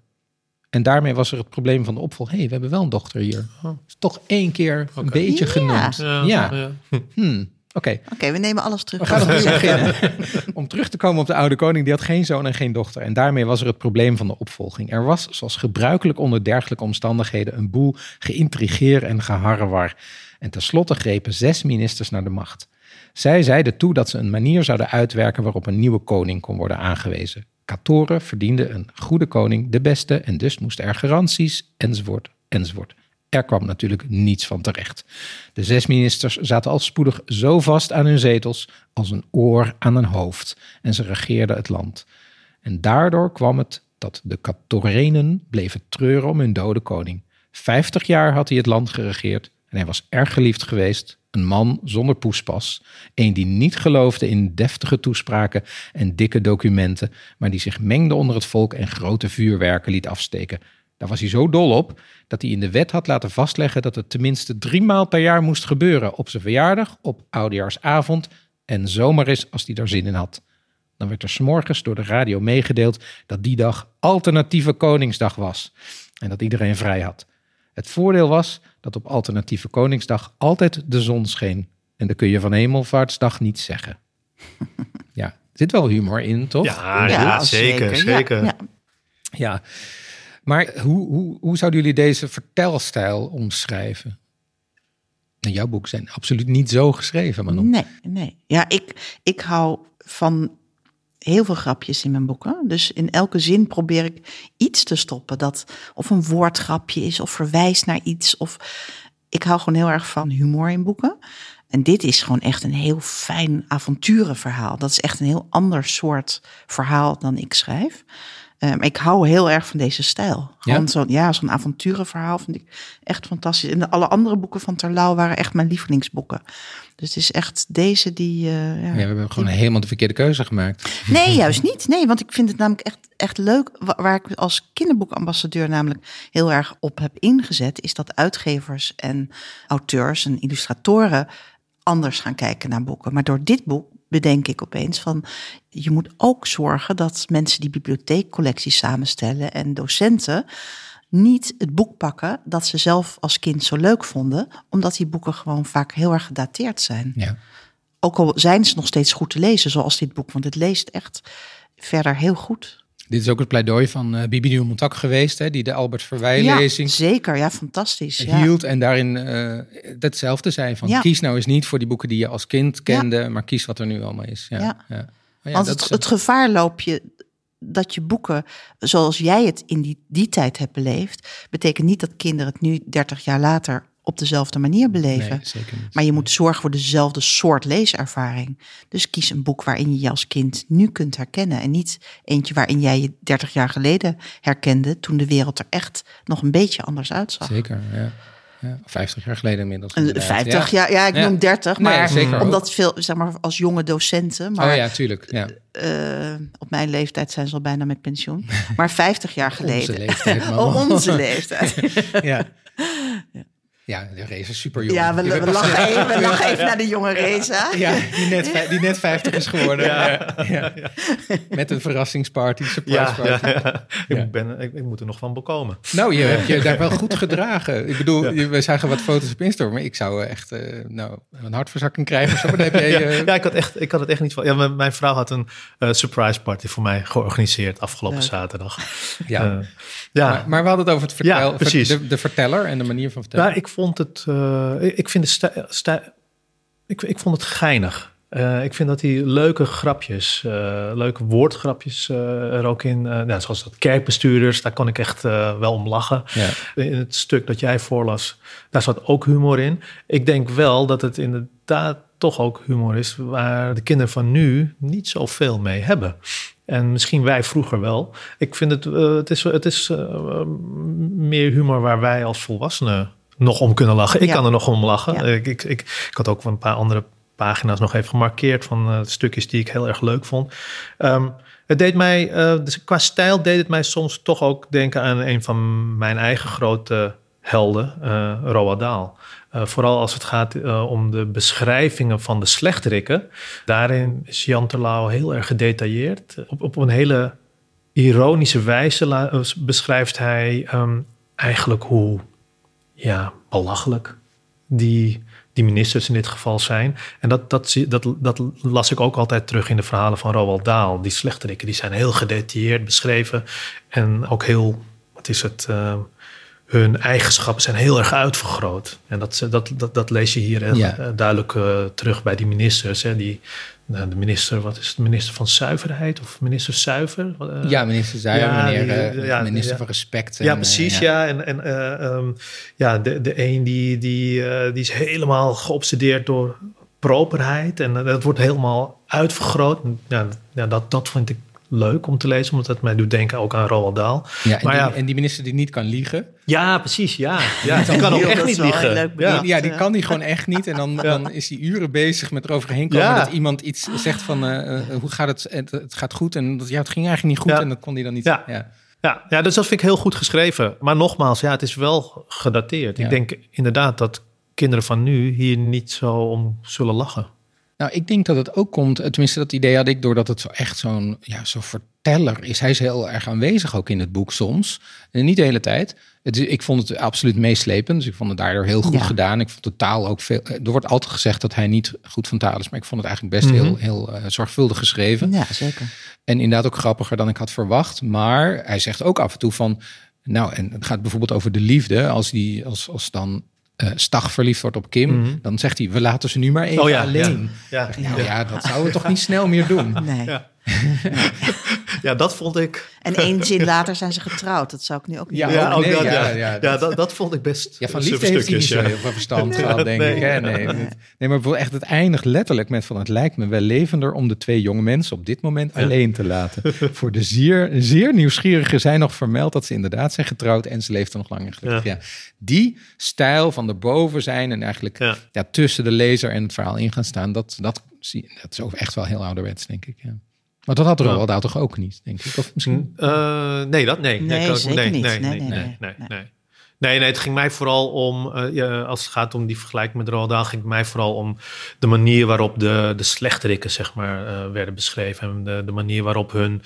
En daarmee was er het probleem van de opvolging. Hé, hey, we hebben wel een dochter hier. Oh. Toch één keer okay. een beetje ja. genoemd. Ja. ja. ja. Hmm. Oké. Okay. okay. we nemen alles terug. We gaan opnieuw beginnen. Om terug te komen op de oude koning, die had geen zoon en geen dochter. En daarmee was er het probleem van de opvolging. Er was, zoals gebruikelijk onder dergelijke omstandigheden, een boel geïntrigeer en geharrewar. En tenslotte grepen zes ministers naar de macht. Zij zeiden toe dat ze een manier zouden uitwerken waarop een nieuwe koning kon worden aangewezen. Katoren verdiende een goede koning de beste en dus moesten er garanties enzovoort enzovoort. Er kwam natuurlijk niets van terecht. De zes ministers zaten al spoedig zo vast aan hun zetels als een oor aan een hoofd en ze regeerden het land. En daardoor kwam het dat de Katorenen bleven treuren om hun dode koning. Vijftig jaar had hij het land geregeerd en hij was erg geliefd geweest een man zonder poespas. Een die niet geloofde in deftige toespraken en dikke documenten, maar die zich mengde onder het volk en grote vuurwerken liet afsteken. Daar was hij zo dol op dat hij in de wet had laten vastleggen dat het tenminste drie maal per jaar moest gebeuren. Op zijn verjaardag, op oudejaarsavond en zomaar is als hij daar zin in had. Dan werd er s'morgens door de radio meegedeeld dat die dag alternatieve Koningsdag was en dat iedereen vrij had. Het voordeel was dat op alternatieve Koningsdag altijd de zon scheen. En dat kun je van Hemelvaartsdag niet zeggen. ja, er zit wel humor in, toch? Ja, ja, zeker, zeker. Ja, ja. maar hoe, hoe, hoe zouden jullie deze vertelstijl omschrijven? Nou, jouw boeken zijn absoluut niet zo geschreven, Manon. Nee, nee. Ja, ik, ik hou van heel veel grapjes in mijn boeken. Dus in elke zin probeer ik iets te stoppen. Dat of een woordgrapje is of verwijst naar iets. Of ik hou gewoon heel erg van humor in boeken. En dit is gewoon echt een heel fijn avonturenverhaal. Dat is echt een heel ander soort verhaal dan ik schrijf. Um, ik hou heel erg van deze stijl. Gewoon ja? zo'n ja, zo'n avonturenverhaal vind ik echt fantastisch. En de, alle andere boeken van Terlouw waren echt mijn lievelingsboeken. Dus het is echt deze die... Uh, ja, ja, we hebben gewoon helemaal de verkeerde keuze gemaakt. Nee, juist niet. Nee, want ik vind het namelijk echt, echt leuk. Waar ik als kinderboekambassadeur namelijk heel erg op heb ingezet... is dat uitgevers en auteurs en illustratoren anders gaan kijken naar boeken. Maar door dit boek bedenk ik opeens van je moet ook zorgen dat mensen die bibliotheekcollecties samenstellen en docenten niet het boek pakken dat ze zelf als kind zo leuk vonden, omdat die boeken gewoon vaak heel erg gedateerd zijn. Ja. Ook al zijn ze nog steeds goed te lezen, zoals dit boek, want het leest echt verder heel goed. Dit is ook het pleidooi van uh, Bibi Montak geweest, hè, die de Albert Verwij-lezing ja, zeker, ja, fantastisch. Hield en daarin uh, hetzelfde zei van kies nou eens niet voor die boeken die je als kind kende, maar kies wat er nu allemaal is. Ja, ja. Oh Want het, het gevaar loop je dat je boeken, zoals jij het in die, die tijd hebt beleefd, betekent niet dat kinderen het nu 30 jaar later op dezelfde manier beleven. Nee. Maar je moet zorgen voor dezelfde soort leeservaring. Dus kies een boek waarin je je als kind nu kunt herkennen. En niet eentje waarin jij je 30 jaar geleden herkende. toen de wereld er echt nog een beetje anders uitzag. Zeker, ja. Ja. 50 jaar geleden inmiddels. En inderdaad. 50 ja. jaar, ja, ik Ja. noem 30, Nee, maar ook. omdat veel, zeg maar, als jonge docenten, maar Oh ja, tuurlijk. Ja. eh, op mijn leeftijd zijn ze al bijna met pensioen, maar 50 jaar geleden. Onze leeftijd. Oh, onze leeftijd. ja. Ja, de race is super jong. Ja, we, we, lachen even, we lachen even naar de jonge Reza. Ja, die net, die net 50 is geworden. Ja. Ja. Met een verrassingsparty, surprise Ja, party. ja, ja. Ja. Ik, ben, ik, ik moet er nog van bekomen. Nou, je hebt je daar wel goed gedragen. Ik bedoel, we zagen wat foto's op Instagram, maar ik zou echt eh, nou, een hartverzakking krijgen of zo. Maar daar heb jij... eh, Ja, ik had, echt, ik had het echt niet van. Ja, mijn, mijn vrouw had een eh, surprise party voor mij georganiseerd afgelopen zaterdag. ja. Ja. Maar, maar we hadden het over het vertel, Ja, precies. de, de verteller en de manier van vertellen. Nou, ik vond het. eh, ik- vind stij- ik, ik vond het geinig. Eh, ik vind dat hij leuke grapjes, eh, leuke woordgrapjes er ook in. nou, zoals dat kerkbestuurders, daar kon ik echt wel om lachen. ja. In het stuk dat jij voorlas, daar zat ook humor in. Ik denk wel dat het inderdaad toch ook humor is waar de kinderen van nu niet zoveel mee hebben. En misschien wij vroeger wel. Ik vind het, het is, het is meer humor waar wij als volwassenen nog om kunnen lachen. Ik Ja. kan er nog om lachen. Ja. Ik, ik, ik, ik had ook een paar andere pagina's nog even gemarkeerd van eh, stukjes die ik heel erg leuk vond. Ehm, het deed mij, eh, dus qua stijl deed het mij soms toch ook denken aan een van mijn eigen grote helden, eh Roald Dahl. Vooral als het gaat om de beschrijvingen van de slechterikken. Daarin is Jan Terlouw heel erg gedetailleerd. Op, op een hele ironische wijze beschrijft hij ehm, eigenlijk hoe ja, belachelijk die, die ministers in dit geval zijn. En dat, dat, dat, dat las ik ook altijd terug in de verhalen van Roald Dahl. Die slechterikken die zijn heel gedetailleerd beschreven. En ook heel, wat is het, eh, hun eigenschappen zijn heel erg uitvergroot. En dat, dat, dat, dat lees je hier Ja. eh, duidelijk eh, terug bij die ministers. Hè, die, nou, de minister, wat is het, minister van zuiverheid of minister zuiver? Eh, ja, minister Zuijer, ja, meneer, die- eh, ja, minister ja. van Respect. en, ja, eh, precies. ja. En, en eh, ehm, ja, de, de een die, die, eh, die is helemaal geobsedeerd door properheid. En eh, dat wordt helemaal uitvergroot. Ja, ja, dat, dat vind ik leuk om te lezen, omdat het mij doet denken ook aan Roald Dahl. Ja, en, Maar die, ja. en die minister die niet kan liegen. Ja, precies. Ja, ja die kan ook echt niet liegen. leuk ja. Ja, die kan die gewoon echt niet. En dan, dan is hij uren bezig met eroverheen komen Ja. dat iemand iets zegt van eh, eh, hoe gaat het? Het, het gaat goed. En dat, ja, het ging eigenlijk niet goed. Ja. En dat kon hij dan niet. Ja. Ja. Ja, ja, dus dat vind ik heel goed geschreven. Maar nogmaals, ja, het is wel gedateerd. Ja. Ik denk inderdaad dat kinderen van nu hier niet zo om zullen lachen. Nou, ik denk dat het ook komt, eh, tenminste dat idee had ik, doordat het zo echt zo'n ja, zo verteller is. Hij is heel erg aanwezig ook in het boek soms. En niet de hele tijd. Het, is- ik vond het absoluut meeslepend, dus ik vond het daardoor heel goed Ja. gedaan. Ik vond de taal ook veel... Er wordt altijd gezegd dat hij niet goed van taal is, maar ik vond het eigenlijk best Mhm. heel, heel eh, zorgvuldig geschreven. Ja, zeker. En inderdaad ook grappiger dan ik had verwacht. Maar hij zegt ook af en toe van... Nou, en het gaat bijvoorbeeld over de liefde. Als, die, als, als dan eh Stag verliefd wordt op Kim... Mhm. dan zegt hij, we laten ze nu maar even Oh ja, alleen. Ja, ja. Nou ja, dat zouden we toch niet snel meer doen. Nee. Ja. ja, dat vond ik. En één zin later zijn ze getrouwd. Dat zou ik nu ook niet Ja, doen. ook nee, dat, ja, ja, ja, ja, dat- dat, dat vond ik best. Ja, van liefde heeft hij niet zo ja. heel veel verstand van, denk Nee. ik. Hè? Nee, nee. nee, maar bijvoorbeeld echt het eindigt letterlijk met van... het lijkt me wel levender om de twee jonge mensen op dit moment alleen te laten. Voor de zeer, zeer nieuwsgierigen zijn nog vermeld dat ze inderdaad zijn getrouwd... en ze leefden nog lang en gelukkig. Ja. Die stijl van erboven zijn en eigenlijk Ja. ja. tussen de lezer en het verhaal in gaan staan... dat, dat, zie, dat is ook echt wel heel ouderwets, denk ik. Ja. Maar dat had Dahl toch ook niet, denk ik? Of misschien... Eh, nee, dat nee. Nee, ik- zeker niet. Nee, nee, nee, nee, nee, nee. nee. Nee, nee, het ging mij vooral om, eh, ja, als het gaat om die vergelijking met Roald ging het mij vooral om de manier waarop de, de slechterikken, zeg maar, eh, werden beschreven. En de, de manier waarop hun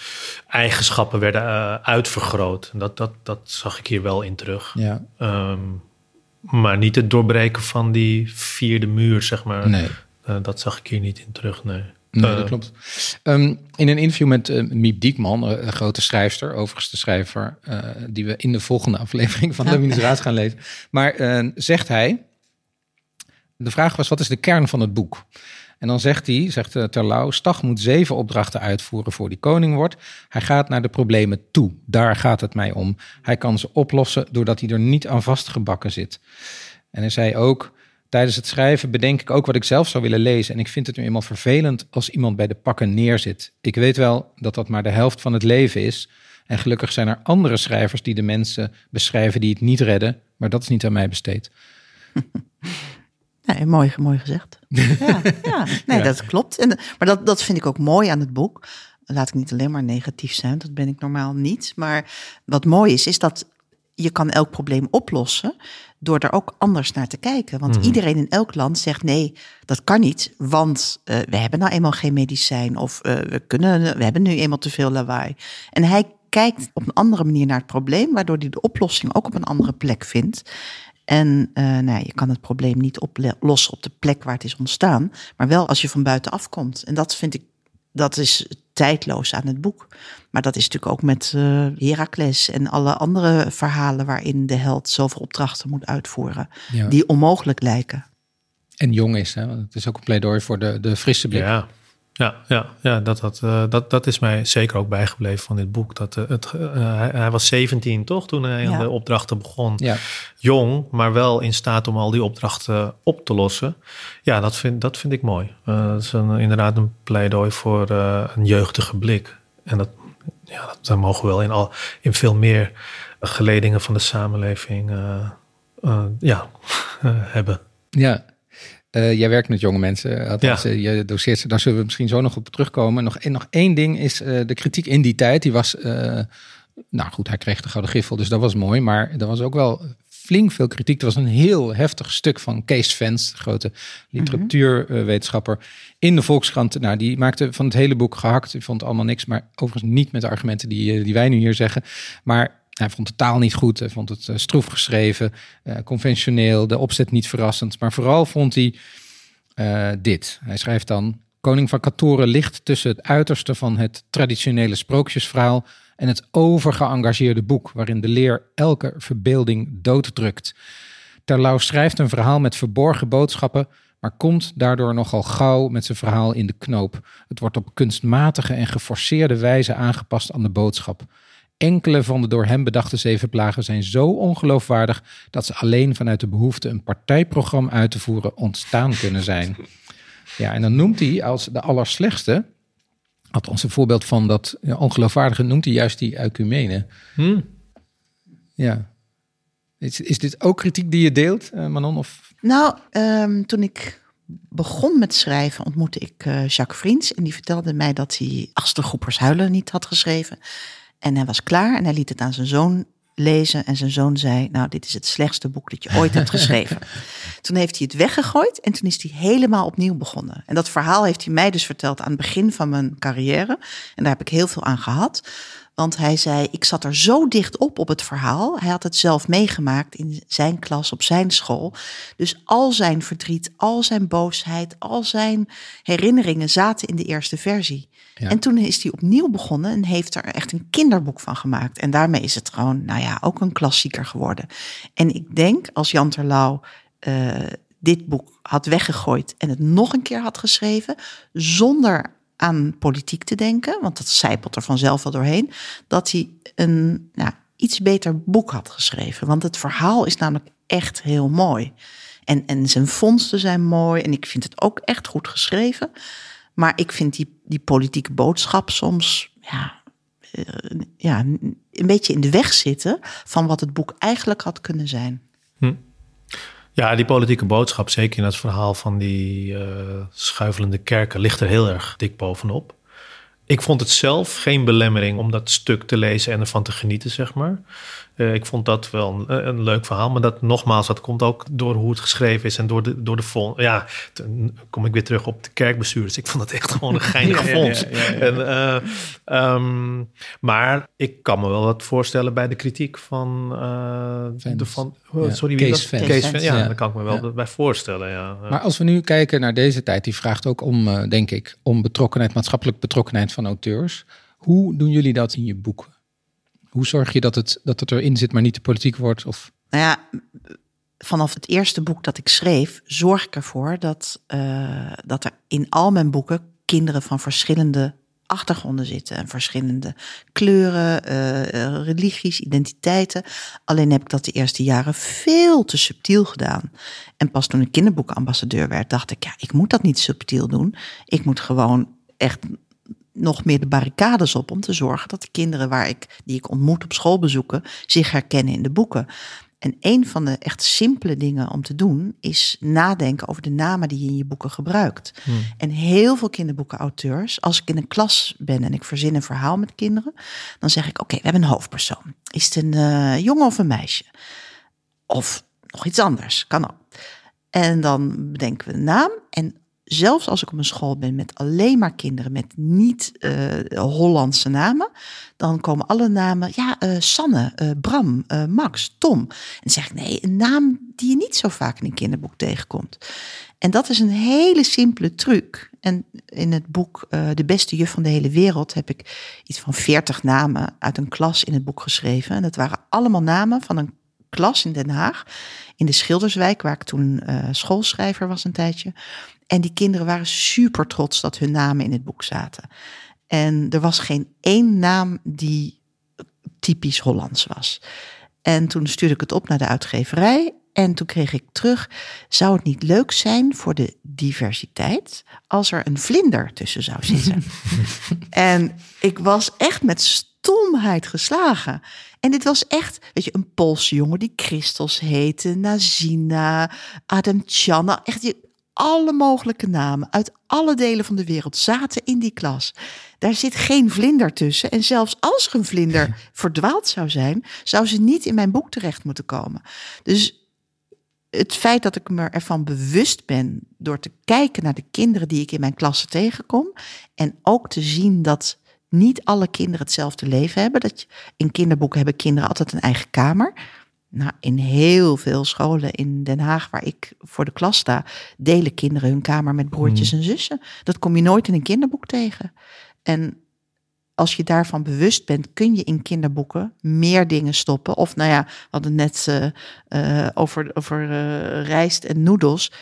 eigenschappen werden uitvergroot. En dat, dat, dat zag ik hier wel in terug. Ja, Ehm, maar niet het doorbreken van die vierde muur, zeg maar. nee. Dat zag ik hier niet in terug, nee. Nee, Eh, dat klopt. Ehm, in een interview met eh, Miep Diekman, eh, een grote schrijfster, overigens de schrijver die we in de volgende aflevering van de Ministraat gaan lezen. Maar zegt hij, de vraag was wat is de kern van het boek? En dan zegt hij, zegt Terlouw, Stag moet zeven opdrachten uitvoeren voor die koning wordt. Hij gaat naar de problemen toe, daar gaat het mij om. Hij kan ze oplossen doordat hij er niet aan vastgebakken zit. En hij zei ook, tijdens het schrijven bedenk ik ook wat ik zelf zou willen lezen. En ik vind het nu eenmaal vervelend als iemand bij de pakken neerzit. Ik weet wel dat dat maar de helft van het leven is. En gelukkig zijn er andere schrijvers die de mensen beschrijven die het niet redden. Maar dat is niet aan mij besteed. Nee, mooi, mooi gezegd. Ja, ja. nee, Ja. dat klopt. En, maar dat, dat vind ik ook mooi aan het boek. Laat ik niet alleen maar negatief zijn, dat ben ik normaal niet. Maar wat mooi is, is dat je kan elk probleem oplossen door er ook anders naar te kijken. Want iedereen in elk land zegt nee, dat kan niet, want eh, we hebben nou eenmaal geen medicijn of eh, we, kunnen, we hebben nu eenmaal te veel lawaai. En hij kijkt op een andere manier naar het probleem, waardoor hij de oplossing ook op een andere plek vindt. En eh, nou, ja, je kan het probleem niet oplossen op de plek waar het is ontstaan, maar wel als je van buitenaf komt. En dat vind ik, dat is tijdloos aan het boek. Maar dat is natuurlijk ook met eh Heracles en alle andere verhalen waarin de held zoveel opdrachten moet uitvoeren, Ja. die onmogelijk lijken. En jong is, hè? want het is ook een pleidooi voor de, de frisse blik. Ja, ja, ja, ja dat, dat, eh, dat, dat is mij zeker ook bijgebleven van dit boek. Dat, eh, het, hij, hij was 17 toch toen hij aan de opdrachten begon. Ja. Jong, maar wel in staat om al die opdrachten op te lossen. Ja, dat vind, dat vind ik mooi. Eh, dat is een, inderdaad een pleidooi voor een jeugdige blik. En dat, ja, dat, dat mogen we wel in, al, in veel meer geledingen van de samenleving eh, eh, ja, hebben. Ja. Eh, jij werkt met jonge mensen, althans, Ja. eh, je doseert ze. Daar zullen we misschien zo nog op terugkomen. Nog, en nog één ding is eh, de kritiek in die tijd. Die was, eh, nou goed, hij kreeg de Gouden Griffel, dus dat was mooi. Maar er was ook wel flink veel kritiek. Er was een heel heftig stuk van Kees Vens, de grote literatuurwetenschapper, in de Volkskrant. Nou, die maakte van het hele boek gehakt. Die vond allemaal niks, maar overigens niet met de argumenten die, eh, die wij nu hier zeggen. Maar hij vond de taal niet goed. Hij vond het eh, stroef geschreven, eh, conventioneel, de opzet niet verrassend. Maar vooral vond hij dit. Hij schrijft dan: Koning van Katoren ligt tussen het uiterste van het traditionele sprookjesverhaal en het overgeëngageerde boek, waarin de leer elke verbeelding dooddrukt. Terlouw schrijft een verhaal met verborgen boodschappen, maar komt daardoor nogal gauw met zijn verhaal in de knoop. Het wordt op kunstmatige en geforceerde wijze aangepast aan de boodschap. Enkele van de door hem bedachte zeven plagen zijn zo ongeloofwaardig dat ze alleen vanuit de behoefte een partijprogramma uit te voeren ontstaan kunnen zijn. Ja, en dan noemt hij als de allerslechtste, althans een voorbeeld van dat ja, ongeloofwaardige, noemt hij juist die ecumene. Hm. Ja. Is, is dit ook kritiek die je deelt, eh, Manon? Of? Nou, ehm, toen ik begon met schrijven, ontmoette ik eh, Jacques Vriends. En die vertelde mij dat hij Achtergroepers Huilen niet had geschreven. En hij was klaar en hij liet het aan zijn zoon lezen. En zijn zoon zei, nou, dit is het slechtste boek dat je ooit hebt geschreven. Toen heeft hij het weggegooid en toen is hij helemaal opnieuw begonnen. En dat verhaal heeft hij mij dus verteld aan het begin van mijn carrière. En daar heb ik heel veel aan gehad. Want hij zei, ik zat er zo dicht op op het verhaal. Hij had het zelf meegemaakt in zijn klas, op zijn school. Dus al zijn verdriet, al zijn boosheid, al zijn herinneringen zaten in de eerste versie. Ja. En toen is hij opnieuw begonnen en heeft er echt een kinderboek van gemaakt. En daarmee is het gewoon, nou ja, ook een klassieker geworden. En ik denk, als Jan Terlouw eh, dit boek had weggegooid en het nog een keer had geschreven, zonder aan politiek te denken, want dat zijpelt er vanzelf wel doorheen, dat hij een nou, iets beter boek had geschreven. Want het verhaal is namelijk echt heel mooi. En, en zijn vondsten zijn mooi en ik vind het ook echt goed geschreven. Maar ik vind die, die politieke boodschap soms ja, eh, ja, een beetje in de weg zitten van wat het boek eigenlijk had kunnen zijn. Ja, die politieke boodschap, zeker in het verhaal van die eh, schuifelende kerken, ligt er heel erg dik bovenop. Ik vond het zelf geen belemmering om dat stuk te lezen en ervan te genieten, zeg maar. Eh, ik vond dat wel een, een leuk verhaal, maar dat nogmaals, dat komt ook door hoe het geschreven is en door de, door de fond. Ja, dan kom ik weer terug op de kerkbestuurders. Ik vond het echt gewoon een geinig fonds. ja, ja, ja. En, eh, ehm, maar ik kan me wel wat voorstellen bij de kritiek van uh, de van. Ja, Sorry, wie Kees. Kees. Ja, Ja. daar kan ik me wel Ja. bij voorstellen. Ja. Maar als we nu kijken naar deze tijd, die vraagt ook om, eh, denk ik, om betrokkenheid, maatschappelijk betrokkenheid van auteurs. Hoe doen jullie dat in je boek? Hoe zorg je dat het, dat het erin zit, maar niet te politiek wordt? Of... Nou ja, vanaf het eerste boek dat ik schreef, zorg ik ervoor dat, eh, dat er in al mijn boeken kinderen van verschillende achtergronden zitten. En verschillende kleuren, uh, religies, identiteiten. Alleen heb ik dat de eerste jaren veel te subtiel gedaan. En pas toen ik kinderboekenambassadeur werd, dacht ik, ja, ik moet dat niet subtiel doen. Ik moet gewoon echt nog meer de barricades op om te zorgen dat de kinderen waar ik, die ik ontmoet op schoolbezoeken zich herkennen in de boeken. En een van de echt simpele dingen om te doen is nadenken over de namen die je in je boeken gebruikt. Hmm. En heel veel kinderboekenauteurs, als ik in een klas ben en ik verzin een verhaal met kinderen, dan zeg ik: Oké, we hebben een hoofdpersoon. Is het een uh, jongen of een meisje? Of nog iets anders, kan ook. En dan bedenken we de naam. En zelfs als ik op een school ben met alleen maar kinderen met niet uh, Hollandse namen, dan komen alle namen, ja, uh, Sanne, uh, Bram, Max, Tom. En zeg ik nee, een naam die je niet zo vaak in een kinderboek tegenkomt. En dat is een hele simpele truc. En in het boek De beste juf van de hele wereld heb ik iets van veertig namen uit een klas in het boek geschreven. En dat waren allemaal namen van een klas in Den Haag, in de Schilderswijk, waar ik toen schoolschrijver was een tijdje. En die kinderen waren super trots dat hun namen in het boek zaten. En er was geen één naam die typisch Hollands was. En toen stuurde ik het op naar de uitgeverij. En toen kreeg ik terug: zou het niet leuk zijn voor de diversiteit als er een vlinder tussen zou zitten? en ik was echt met stomheid geslagen. En dit was echt, weet je, een Poolse jongen die Christos heette, Nazina, Adam Channa. Echt, alle mogelijke namen uit alle delen van de wereld zaten in die klas. Daar zit geen vlinder tussen. En zelfs als er een vlinder verdwaald zou zijn, zou ze niet in mijn boek terecht moeten komen. Dus het feit dat ik me ervan bewust ben door te kijken naar de kinderen die ik in mijn klasse tegenkom. En ook te zien dat niet alle kinderen hetzelfde leven hebben. Dat je, in kinderboeken hebben kinderen altijd een eigen kamer. Nou, in heel veel scholen in Den Haag, waar ik voor de klas sta, delen kinderen hun kamer met broertjes mm. en zussen. Dat kom je nooit in een kinderboek tegen. En als je daarvan bewust bent, kun je in kinderboeken meer dingen stoppen. Of nou ja, we hadden net uh, over, over uh, rijst en noedels.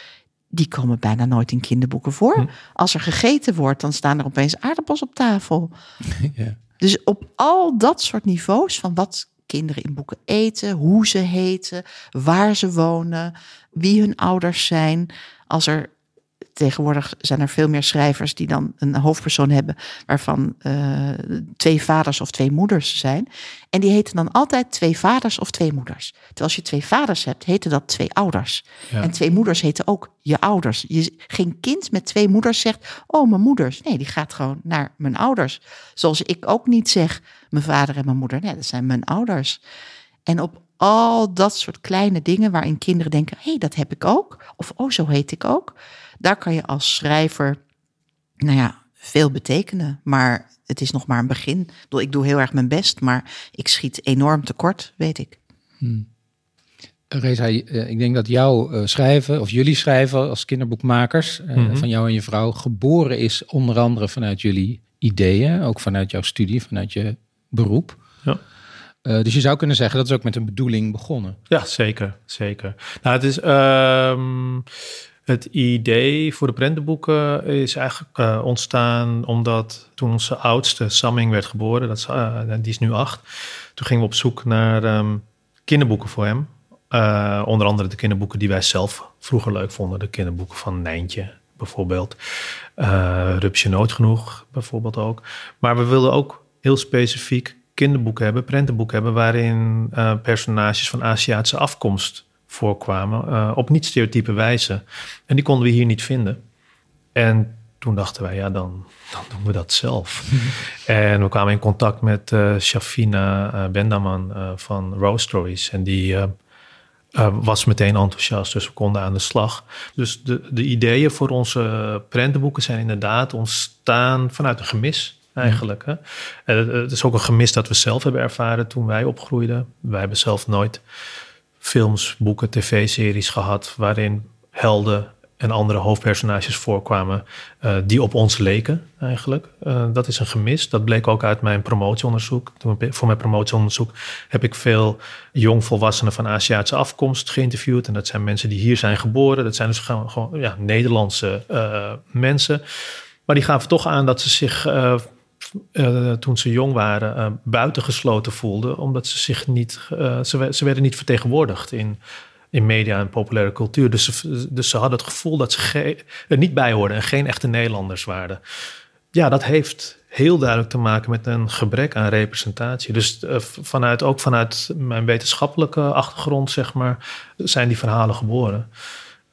Die komen bijna nooit in kinderboeken voor. Hm. Als er gegeten wordt, dan staan er opeens aardappels op tafel. Ja. Dus op al dat soort niveaus van wat kinderen in boeken eten, hoe ze heten, waar ze wonen, wie hun ouders zijn. Als er tegenwoordig zijn er veel meer schrijvers die dan een hoofdpersoon hebben waarvan uh, twee vaders of twee moeders zijn. En die heten dan altijd twee vaders of twee moeders. Terwijl als je twee vaders hebt, heten dat twee ouders. En twee moeders heten ook je ouders. Je, geen kind met twee moeders zegt, oh mijn moeders. Nee, die gaat gewoon naar mijn ouders. Zoals ik ook niet zeg, mijn vader en mijn moeder. Nee, dat zijn mijn ouders. En op al dat soort kleine dingen waarin kinderen denken, hé, hey, dat heb ik ook. Of oh, zo heet ik ook daar kan je als schrijver, nou ja, veel betekenen. Maar het is nog maar een begin. Ik doe heel erg mijn best, maar ik schiet enorm tekort, weet ik. Hmm. Reza, eh, ik denk dat jouw eh, schrijven, of jullie schrijven als kinderboekmakers, eh, mhm. van jou en je vrouw, geboren is onder andere vanuit jullie ideeën, ook vanuit jouw studie, vanuit je beroep. Ja. dus je zou kunnen zeggen dat is ook met een bedoeling begonnen. Ja, zeker. zeker. Nou, het is. Ehm, het idee voor de prentenboeken is eigenlijk uh, ontstaan omdat toen onze oudste Samming werd geboren, dat is, uh, die is nu acht, toen gingen we op zoek naar um, kinderboeken voor hem. Uh, onder andere de kinderboeken die wij zelf vroeger leuk vonden. De kinderboeken van Nijntje bijvoorbeeld. Rupsje Nood genoeg bijvoorbeeld ook. Maar we wilden ook heel specifiek kinderboeken hebben, prentenboeken hebben... waarin personages van Aziatische afkomst voorkwamen uh, op niet-stereotype wijze. En die konden we hier niet vinden. En toen dachten wij, ja, dan, dan doen we dat zelf. en we kwamen in contact met uh, Shafina uh, Bendaman van Rose Stories. En die was meteen enthousiast, dus we konden aan de slag. Dus de, de ideeën voor onze prentenboeken zijn inderdaad ontstaan vanuit een gemis eigenlijk. Hè? En het, is ook een gemis dat we zelf hebben ervaren toen wij opgroeiden. Wij hebben zelf nooit films, boeken, tv-series gehad waarin helden en andere hoofdpersonages voorkwamen uh, die op ons leken eigenlijk. Uh, dat is een gemis. Dat bleek ook uit mijn promotieonderzoek. Voor mijn promotieonderzoek heb ik veel jongvolwassenen van Aziatische afkomst geïnterviewd. En dat zijn mensen die hier zijn geboren. Dat zijn dus gewoon, ja, Nederlandse uh, mensen. Maar die gaven toch aan dat ze zich uh, toen ze jong waren, uh, buitengesloten voelden, omdat ze zich niet, uh, ze, ze, werden niet vertegenwoordigd in, in media en populaire cultuur. Dus ze, dus ze hadden het gevoel dat ze er niet bij hoorden en geen echte Nederlanders waren. Ja, dat heeft heel duidelijk te maken met een gebrek aan representatie. Dus vanuit, ook vanuit mijn wetenschappelijke achtergrond, zeg maar, zijn die verhalen geboren.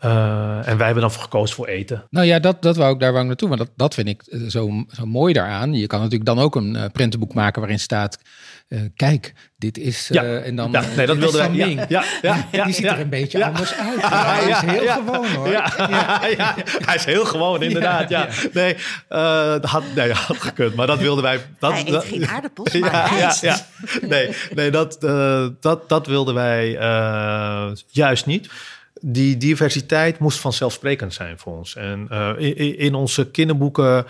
Uh, en wij hebben dan voor gekozen voor eten. Nou ja, dat, dat wou ik daar wou ik naartoe. Maar dat, dat vind ik zo, zo mooi daaraan. Je kan natuurlijk dan ook een uh, prentenboek maken waarin staat... Uh, kijk, dit is... Ja, en dan, ja, nee, dat wilde wij. Ja, ja, ja, ja, Die ziet ja, er een beetje ja. anders uit. Ja, hij is heel gewoon hoor. Ja, ja. hij is heel gewoon inderdaad. Ja, Nee, dat had, nee, had gekund. Maar dat wilden wij... Dat, hij eet geen aardappels, maar ja, ja, Nee, nee dat, dat, dat wilden wij juist niet die diversiteit moest vanzelfsprekend zijn voor ons. En uh, in, onze kinderboeken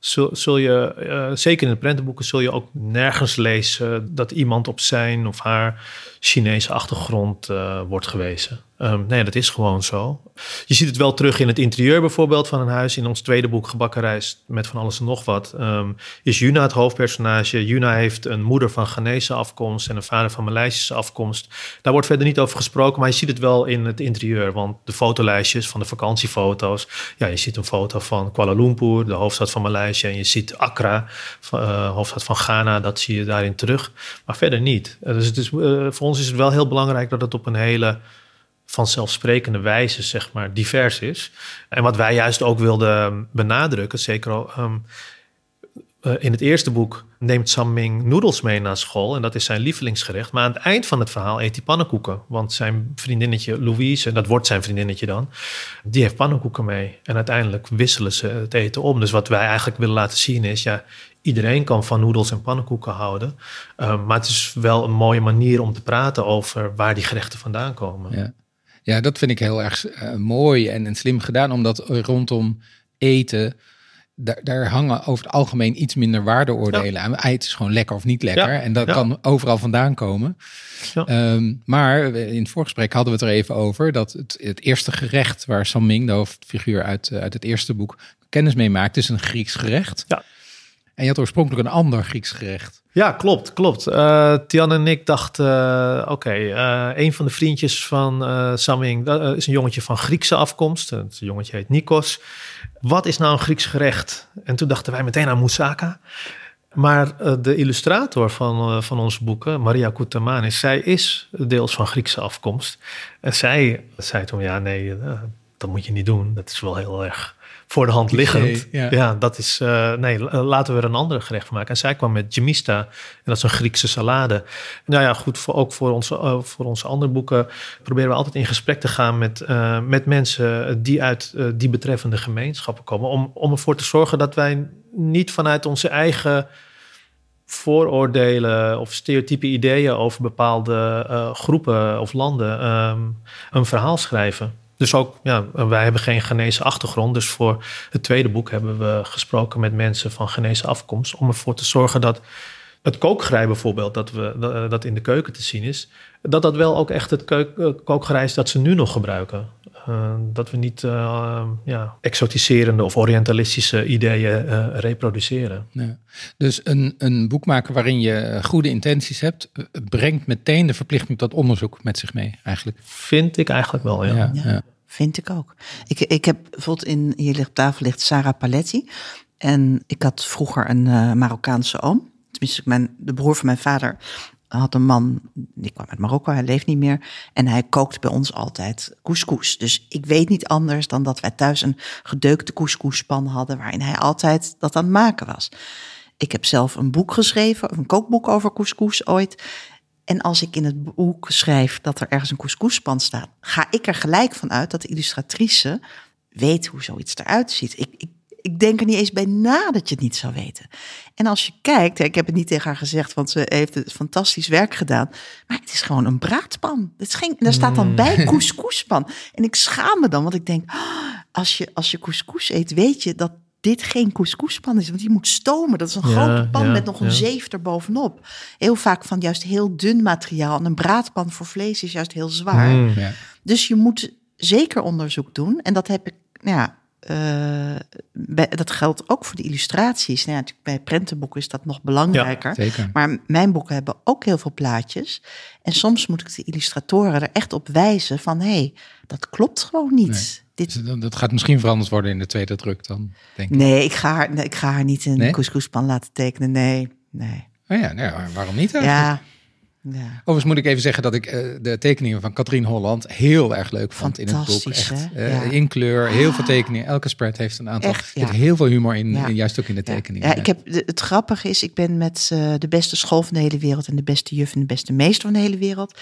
zul, je, uh, zeker in de prentenboeken, zul je ook nergens lezen dat iemand op zijn of haar Chinese achtergrond uh, wordt gewezen. Um, nee, dat is gewoon zo. Je ziet het wel terug in het interieur bijvoorbeeld van een huis. In ons tweede boek Gebakken Reis met van alles en nog wat um, is Juna het hoofdpersonage. Juna heeft een moeder van Ghanese afkomst en een vader van Maleisische afkomst. Daar wordt verder niet over gesproken, maar je ziet het wel in het interieur. Want de fotolijstjes van de vakantiefoto's. Ja, je ziet een foto van Kuala Lumpur, de hoofdstad van Maleisië. En je ziet Accra, uh, hoofdstad van Ghana. Dat zie je daarin terug. Maar verder niet. Uh, dus het is, voor ons is het wel heel belangrijk dat het op een hele vanzelfsprekende wijze, zeg maar, divers is. En wat wij juist ook wilden benadrukken, zeker um, uh, in het eerste boek neemt Sam Ming noedels mee naar school en dat is zijn lievelingsgerecht. Maar aan het eind van het verhaal eet hij pannenkoeken, want zijn vriendinnetje Louise, en dat wordt zijn vriendinnetje dan, die heeft pannenkoeken mee. En uiteindelijk wisselen ze het eten om. Dus wat wij eigenlijk willen laten zien is, ja, iedereen kan van noedels en pannenkoeken houden. Uh, maar het is wel een mooie manier om te praten over waar die gerechten vandaan komen. Ja. Ja, dat vind ik heel erg uh, mooi en, en, slim gedaan, omdat rondom eten, daar, daar, hangen over het algemeen iets minder waardeoordelen ja. aan. Eten is gewoon lekker of niet lekker ja. en dat ja. kan overal vandaan komen. Um, maar in het voorgesprek hadden we het er even over dat het, het eerste gerecht waar Sam Ming, de hoofdfiguur uit, uit het eerste boek, kennis mee maakt, is een Grieks gerecht. Ja. En je had oorspronkelijk een ander Grieks gerecht. Ja, klopt, klopt. Uh, Tian en ik dachten, uh, oké, uh, een van de vriendjes van Saming, dat is een jongetje van Griekse afkomst. Het jongetje heet Nikos. Wat is nou een Grieks gerecht? En toen dachten wij meteen aan moussaka. Maar de illustrator van, van onze boeken, Maria Koutamanis, zij is deels van Griekse afkomst. En zij zei toen, ja nee, dat moet je niet doen. Dat is wel heel erg voor de hand liggend. Ja. ja, dat is. Uh, nee, laten we er een andere gerecht van maken. En zij kwam met gemista. En dat is een Griekse salade. Nou ja, goed, voor, ook voor onze, uh, voor onze andere boeken proberen we altijd in gesprek te gaan met, uh, met mensen die uit die betreffende gemeenschappen komen. Om, om ervoor te zorgen dat wij niet vanuit onze eigen vooroordelen of stereotype ideeën over bepaalde groepen of landen um, een verhaal schrijven. Dus ook, ja, wij hebben geen Ghanese achtergrond. Dus voor het tweede boek hebben we gesproken met mensen van Ghanese afkomst. Om ervoor te zorgen dat het kookgerei bijvoorbeeld, dat, we, dat in de keuken te zien is. Dat dat wel ook echt het kookgerei is dat ze nu nog gebruiken. Uh, dat we niet uh, ja, exotiserende of orientalistische ideeën uh, reproduceren. Ja. Dus een, een boek maken waarin je goede intenties hebt, brengt meteen de verplichting tot onderzoek met zich mee, eigenlijk. Vind ik eigenlijk wel, ja. ja, ja. Vind ik ook. Ik, ik heb bijvoorbeeld in, hier ligt op tafel ligt Sarah Paletti. En ik had vroeger een Marokkaanse oom. Tenminste, mijn, de broer van mijn vader had een man, die kwam uit Marokko, hij leeft niet meer. En hij kookt bij ons altijd couscous. Dus ik weet niet anders dan dat wij thuis een gedeukte couscouspan hadden... waarin hij altijd dat aan het maken was. Ik heb zelf een boek geschreven, een kookboek over couscous ooit. En als ik in het boek schrijf dat er ergens een couscouspan staat... ga ik er gelijk van uit dat de illustratrice weet hoe zoiets eruit ziet. Ik, ik ik denk er niet eens bij na dat je het niet zou weten. En als je kijkt, ik heb het niet tegen haar gezegd, want ze heeft het fantastisch werk gedaan. Maar het is gewoon een braadpan. Het is geen, daar staat dan bij couscouspan. En ik schaam me dan, want ik denk, als je, als je couscous eet, weet je dat dit geen couscouspan is. Want die moet stomen. Dat is een ja, grote pan ja, met nog een ja. zeef erbovenop. Heel vaak van juist heel dun materiaal. En een braadpan voor vlees is juist heel zwaar. Hmm. Dus je moet zeker onderzoek doen. En dat heb ik, ja, eh, bij- dat geldt ook voor de illustraties. Nou ja, natuurlijk bij prentenboeken is dat nog belangrijker. Maar mijn boeken hebben ook heel veel plaatjes. En soms moet ik de illustratoren er echt op wijzen van... hé, hey, dat klopt gewoon niet. Nee. Dit, Dus dat- gaat misschien veranderd worden in de tweede druk dan, denk ik. nee, ik ga haar, ik ga haar niet een Nee? couscouspan laten tekenen. Nee, nee. Oh ja, nou ja, waarom niet eigenlijk? Ja, ja. Overigens moet ik even zeggen dat ik eh, de tekeningen van Katrien Holland heel erg leuk vond in het boek. Echt, eh, Ja. In kleur, heel veel tekeningen. Elke spread heeft een aantal. Echt, Er zit heel veel humor in, in, juist ook in de tekeningen. Ja, ik heb, het grappige is, ik ben met eh, de beste school van de hele wereld en de beste juf en de beste meester van de hele wereld.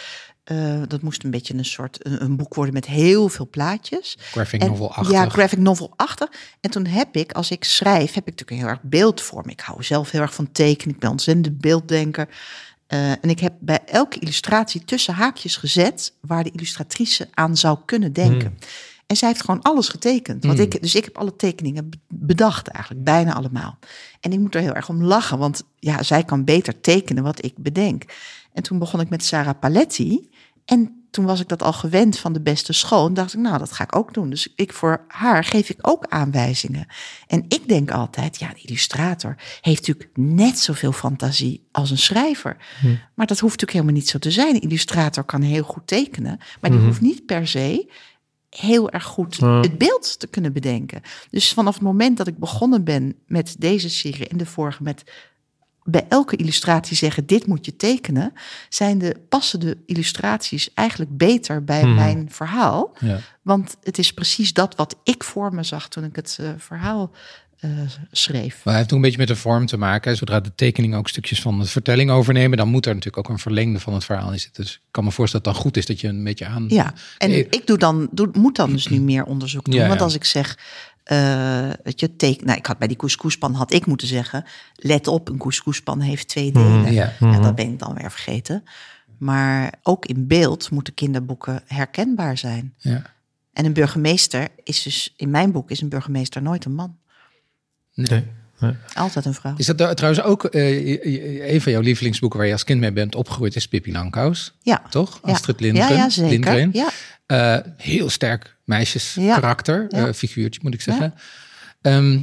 dat moest een beetje een soort een, een boek worden met heel veel plaatjes. Graphic En- novel-achtig. Ja, graphic novel-achtig. En toen heb ik, als ik schrijf, heb ik natuurlijk een heel erg beeldvorm. Ik hou zelf heel erg van tekenen. Ik ben ontzettend beelddenker. Eh, en ik heb bij elke illustratie tussen haakjes gezet waar de illustratrice aan zou kunnen denken. En zij heeft gewoon alles getekend. Want Hmm. ik, dus ik heb alle tekeningen be- bedacht eigenlijk, bijna allemaal. En ik moet er heel erg om lachen, want ja, zij kan beter tekenen wat ik bedenk. En toen begon ik met Sarah Paletti. En toen was ik dat al gewend van de beste school. En dacht ik, nou, dat ga ik ook doen. Dus ik voor haar geef ik ook aanwijzingen. En ik denk altijd, ja, de illustrator heeft natuurlijk net zoveel fantasie als een schrijver. Maar dat hoeft natuurlijk helemaal niet zo te zijn. Een illustrator kan heel goed tekenen, maar die hoeft niet per se heel erg goed het beeld te kunnen bedenken. Dus vanaf het moment dat ik begonnen ben met deze serie en de vorige met bij elke illustratie zeggen dit moet je tekenen, zijn de passende illustraties eigenlijk beter bij Mhm. mijn verhaal. Ja. Want het is precies dat wat ik voor me zag toen ik het eh, verhaal eh, schreef. Maar hij heeft ook een beetje met de vorm te maken. Zodra de tekeningen ook stukjes van de vertelling overnemen, dan moet er natuurlijk ook een verlengde van het verhaal in zitten. Dus ik kan me voorstellen dat het dan goed is dat je een beetje aan. Ja, en ik doe dan, doe, moet dan dus nu meer onderzoek doen. Ja, Want ja. als ik zeg, eh dat je teken, nou, ik had bij die couscouspan had ik moeten zeggen, let op, een couscouspan heeft twee delen. Mhm, ja. Ja, dat ben ik dan weer vergeten. Maar ook in beeld moeten kinderboeken herkenbaar zijn. Ja. En een burgemeester is dus, in mijn boek is een burgemeester nooit een man. Nee. Nee. Altijd een vrouw. Is dat trouwens ook eh, een van jouw lievelingsboeken waar je als kind mee bent opgegroeid, is Pippi Langkous, Ja. toch? Ja. Astrid Lindgren. Ja, ja, zeker. Lindgren. Ja. Eh, heel sterk meisjeskarakter, Ja. eh, figuurtje moet ik zeggen. Ehm,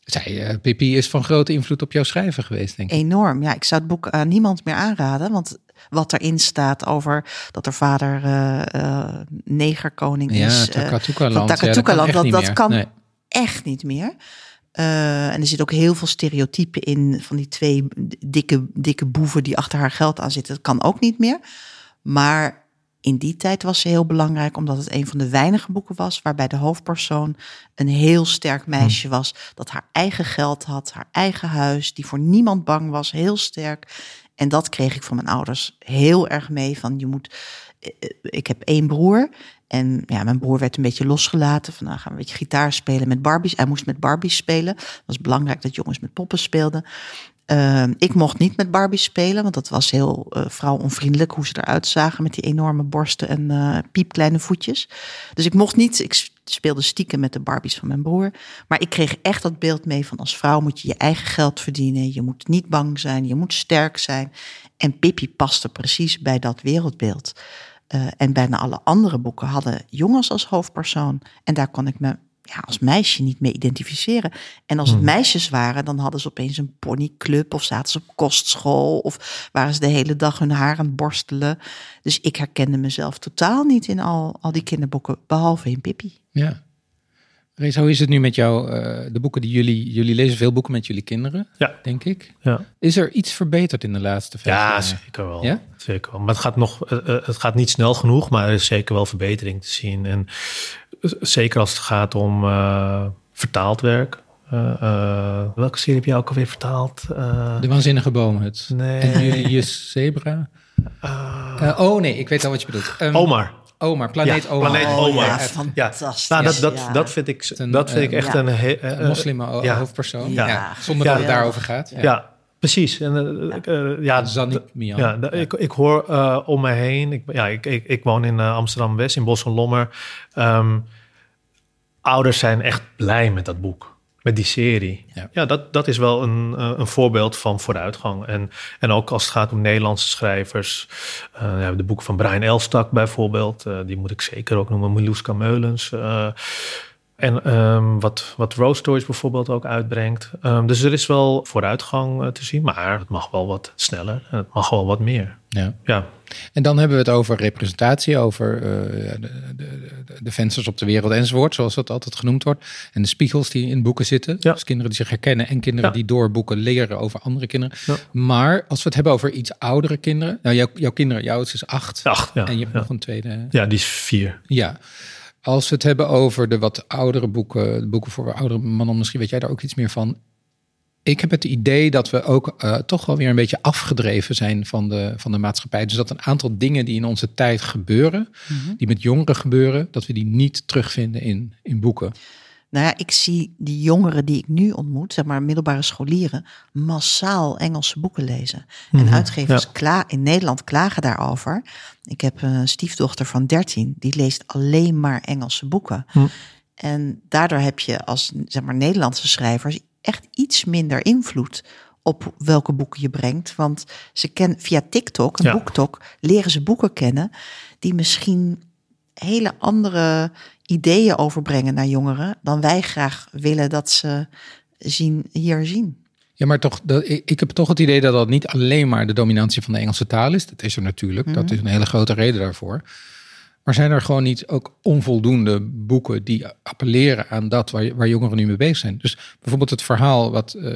zij, eh, Pippi is van grote invloed op jouw schrijven geweest, denk ik. Enorm. Ja, ik zou het boek aan niemand meer aanraden. Want wat erin staat over dat er vader eh eh, negerkoning Ja, is. eh, Ja, dat kan Takatuka-land, echt dat, niet dat kan Nee. echt niet meer. Eh, en er zit ook heel veel stereotypen in van die twee dikke, dikke boeven die achter haar geld aan zitten. Dat kan ook niet meer. Maar in die tijd was ze heel belangrijk, omdat het een van de weinige boeken was waarbij de hoofdpersoon een heel sterk meisje was. Dat haar eigen geld had, haar eigen huis, die voor niemand bang was, heel sterk. En dat kreeg ik van mijn ouders heel erg mee. Van je moet. eh, Ik heb één broer. En ja, mijn broer werd een beetje losgelaten. Van nou gaan we een beetje gitaar spelen met Barbies. Hij moest met Barbies spelen. Het was belangrijk dat jongens met poppen speelden. Ehm, ik mocht niet met Barbies spelen, want dat was heel eh vrouwonvriendelijk hoe ze eruit zagen met die enorme borsten en eh, piepkleine voetjes. Dus ik mocht niet, ik speelde stiekem met de Barbies van mijn broer. Maar ik kreeg echt dat beeld mee van als vrouw moet je je eigen geld verdienen. Je moet niet bang zijn, je moet sterk zijn. En Pippi paste precies bij dat wereldbeeld. Eh, en bijna alle andere boeken hadden jongens als hoofdpersoon. En daar kon ik me ja, als meisje niet mee identificeren. En als het meisjes waren, dan hadden ze opeens een ponyclub... of zaten ze op kostschool... of waren ze de hele dag hun haar aan het borstelen. Dus ik herkende mezelf totaal niet in al, al die kinderboeken... behalve in Pippi. Ja. Rees, hoe is het nu met jou? eh, de boeken die jullie, jullie lezen veel boeken met jullie kinderen, Ja. denk ik. Ja. Is er iets verbeterd in de laatste vijf Ja, jaar? zeker wel. Ja? Zeker wel. Maar het gaat nog, eh, eh, het gaat niet snel genoeg, maar er is zeker wel verbetering te zien. En zeker als het gaat om vertaald werk. Welke serie heb jij ook alweer vertaald? De Waanzinnige Boomhut. Nee. En Julius Zebra. oh nee, ik weet al wat je bedoelt. Ehm, Omar. Omar, Planeet Ja, Omar. Planeet Oh, Omar. ja, Ja. fantastisch. Nou, dat, dat, ja. dat vind ik, Een, dat vind ik eh, echt ja. een... eh, Een moslim ja. hoofdpersoon. Ja. Ja. Zonder Ja. dat het daarover gaat. Ja. Ja, precies. En, eh, ik, ja, Zanik d- Mian. Ja, Ik, ik hoor eh, om mij heen. Ik, ja, ik, ik, ik woon in Amsterdam West, in Bos van Lommer. Ehm, ouders zijn echt blij met dat boek, met die serie. Ja. Ja, dat, dat is wel een, eh, een voorbeeld van vooruitgang. En, en ook als het gaat om Nederlandse schrijvers. hebben de boeken van Brian Elstak bijvoorbeeld. eh, die moet ik zeker ook noemen. Milouska Meulens. En um, wat, wat Rose Stories bijvoorbeeld ook uitbrengt. Um, dus er is wel vooruitgang uh, te zien, maar het mag wel wat sneller en het mag wel wat meer. Ja. ja. En dan hebben we het over representatie, over uh, de, de, de, vensters op de wereld enzovoort, zoals dat altijd genoemd wordt. En de spiegels die in boeken zitten. Ja. Dus kinderen die zich herkennen en kinderen Ja. die door boeken leren over andere kinderen. Maar als we het hebben over iets oudere kinderen. Nou, jouw, jouw kinderen, jouw is acht. Acht, ja. En je hebt nog een tweede. ja, die is vier. Ja. Als we het hebben over de wat oudere boeken, de boeken voor oudere mannen, misschien weet jij daar ook iets meer van. Ik heb het idee dat we ook uh, toch wel weer een beetje afgedreven zijn van de, van de maatschappij. Dus dat een aantal dingen die in onze tijd gebeuren, mm -hmm. die met jongeren gebeuren, dat we die niet terugvinden in, in boeken. Nou ja, ik zie die jongeren die ik nu ontmoet, zeg maar middelbare scholieren, massaal Engelse boeken lezen. Mm -hmm. En uitgevers ja. kla in Nederland klagen daarover. Ik heb een stiefdochter van 13, die leest alleen maar Engelse boeken. Mm. En daardoor heb je als zeg maar, Nederlandse schrijvers echt iets minder invloed op welke boeken je brengt. Want ze kennen via TikTok en Ja. BookTok leren ze boeken kennen die misschien hele andere ideeën overbrengen naar jongeren dan wij graag willen dat ze zien, hier zien. Ja, maar toch, dat, ik, ik heb toch het idee dat dat niet alleen maar de dominantie van de Engelse taal is. Dat is er natuurlijk, dat is een hele grote reden daarvoor. Maar zijn er gewoon niet ook onvoldoende boeken die appelleren aan dat waar, waar jongeren nu mee bezig zijn? Dus bijvoorbeeld het verhaal wat uh,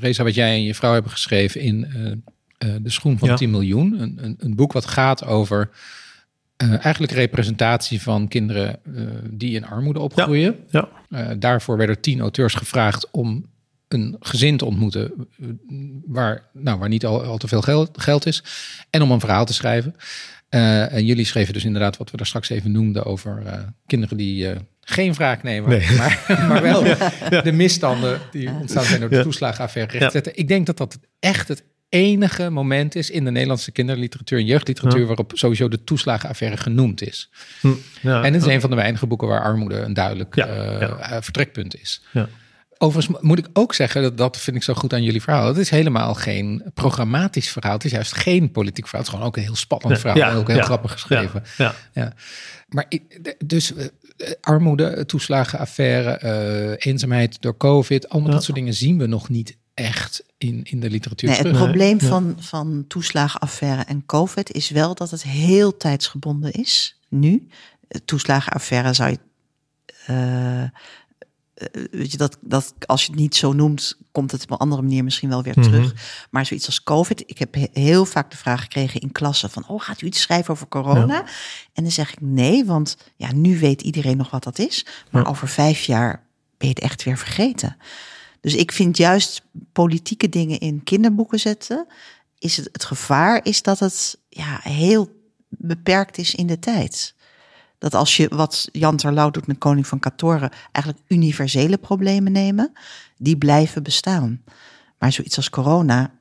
Reza, wat jij en je vrouw hebben geschreven in uh, uh, De Schoen van Ja. 10 miljoen. Een, een, een boek wat gaat over uh, eigenlijk representatie van kinderen uh, die in armoede opgroeien. Ja. Uh, daarvoor werden tien auteurs gevraagd om een gezin te ontmoeten waar, nou, waar niet al, al te veel geld, geld is. En om een verhaal te schrijven. En jullie schreven dus inderdaad wat we daar straks even noemden over kinderen die geen wraak nemen, Nee. maar, maar wel de misstanden die ontstaan zijn door de toeslagenaffaire rechtzetten. Ik denk dat dat echt het enige moment is in de Nederlandse kinderliteratuur en jeugdliteratuur Ja. waarop sowieso de toeslagenaffaire genoemd is. Hm. Ja. En het is een van de weinige boeken waar armoede een duidelijk eh, eh, vertrekpunt is. Ja. Overigens mo- moet ik ook zeggen, dat, dat vind ik zo goed aan jullie verhaal. Het is helemaal geen programmatisch verhaal. Het is juist geen politiek verhaal. Het is gewoon ook een heel spannend verhaal. en ook heel grappig geschreven. Ja. Ja. Maar dus eh, armoede, toeslagenaffaire, eenzaamheid door COVID. Allemaal dat soort dingen zien we nog niet echt in, in de literatuur Nee, het terug. probleem van, van toeslagenaffaire en COVID is wel dat het heel tijdsgebonden is. Nu, toeslagenaffaire zou je. eh, eh, weet je, dat, dat als je het niet zo noemt, komt het op een andere manier misschien wel weer Mhm. terug. Maar zoiets als COVID, ik heb he- heel vaak de vraag gekregen in klassen van, oh, gaat u iets schrijven over corona? En dan zeg ik nee, want ja, nu weet iedereen nog wat dat is. Maar Ja. over vijf jaar ben je het echt weer vergeten. Dus ik vind juist politieke dingen in kinderboeken zetten, is het, het gevaar is dat het ja, heel beperkt is in de tijd. Dat als je wat Jan Terlouw doet met Koning van Katoren, eigenlijk universele problemen nemen, die blijven bestaan. Maar zoiets als corona,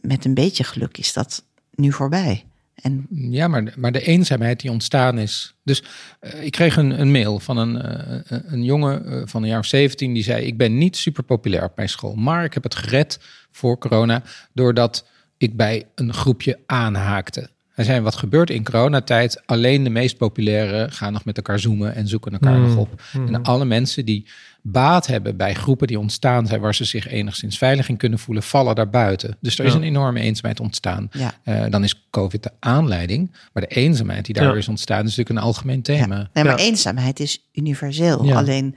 met een beetje geluk is dat nu voorbij. En Ja, maar, maar de eenzaamheid die ontstaan is. Dus eh, ik kreeg een, een mail van een, eh, een jongen eh, van een jaar of 17 die zei: Ik ben niet super populair op mijn school, maar ik heb het gered voor corona doordat ik bij een groepje aanhaakte. Hij zei: Wat gebeurt in coronatijd? Alleen de meest populaire gaan nog met elkaar zoomen en zoeken elkaar Mm, nog op. En alle mensen die baat hebben bij groepen die ontstaan zijn waar ze zich enigszins veilig in kunnen voelen, vallen daar buiten. Dus er is Ja. een enorme eenzaamheid ontstaan. ja, Eh, dan is COVID de aanleiding. Maar de eenzaamheid die Ja. is ontstaan, is natuurlijk een algemeen ja. thema. Nee, maar Ja. eenzaamheid is universeel. Ja. Alleen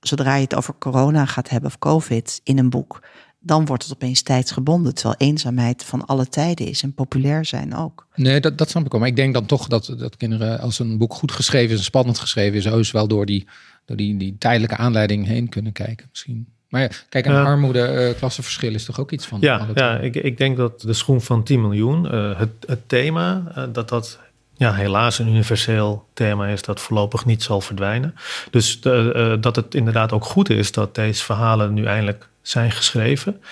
zodra je het over corona gaat hebben of COVID in een boek, dan wordt het opeens tijdsgebonden. Terwijl eenzaamheid van alle tijden is en populair zijn ook. Nee, dat, dat snap ik wel. Maar ik denk dan toch dat, dat kinderen, als een boek goed geschreven is en spannend geschreven is, heus wel door die, door die, die tijdelijke aanleiding heen kunnen kijken misschien. Maar ja, kijk, aan Ja. armoede, eh klassenverschil is toch ook iets van Ja, ja ik, ik denk dat de schoen van 10 miljoen, eh, het, het thema, eh, dat dat ja, helaas een universeel thema is dat voorlopig niet zal verdwijnen. Dus de, eh, dat het inderdaad ook goed is dat deze verhalen nu eindelijk zijn geschreven.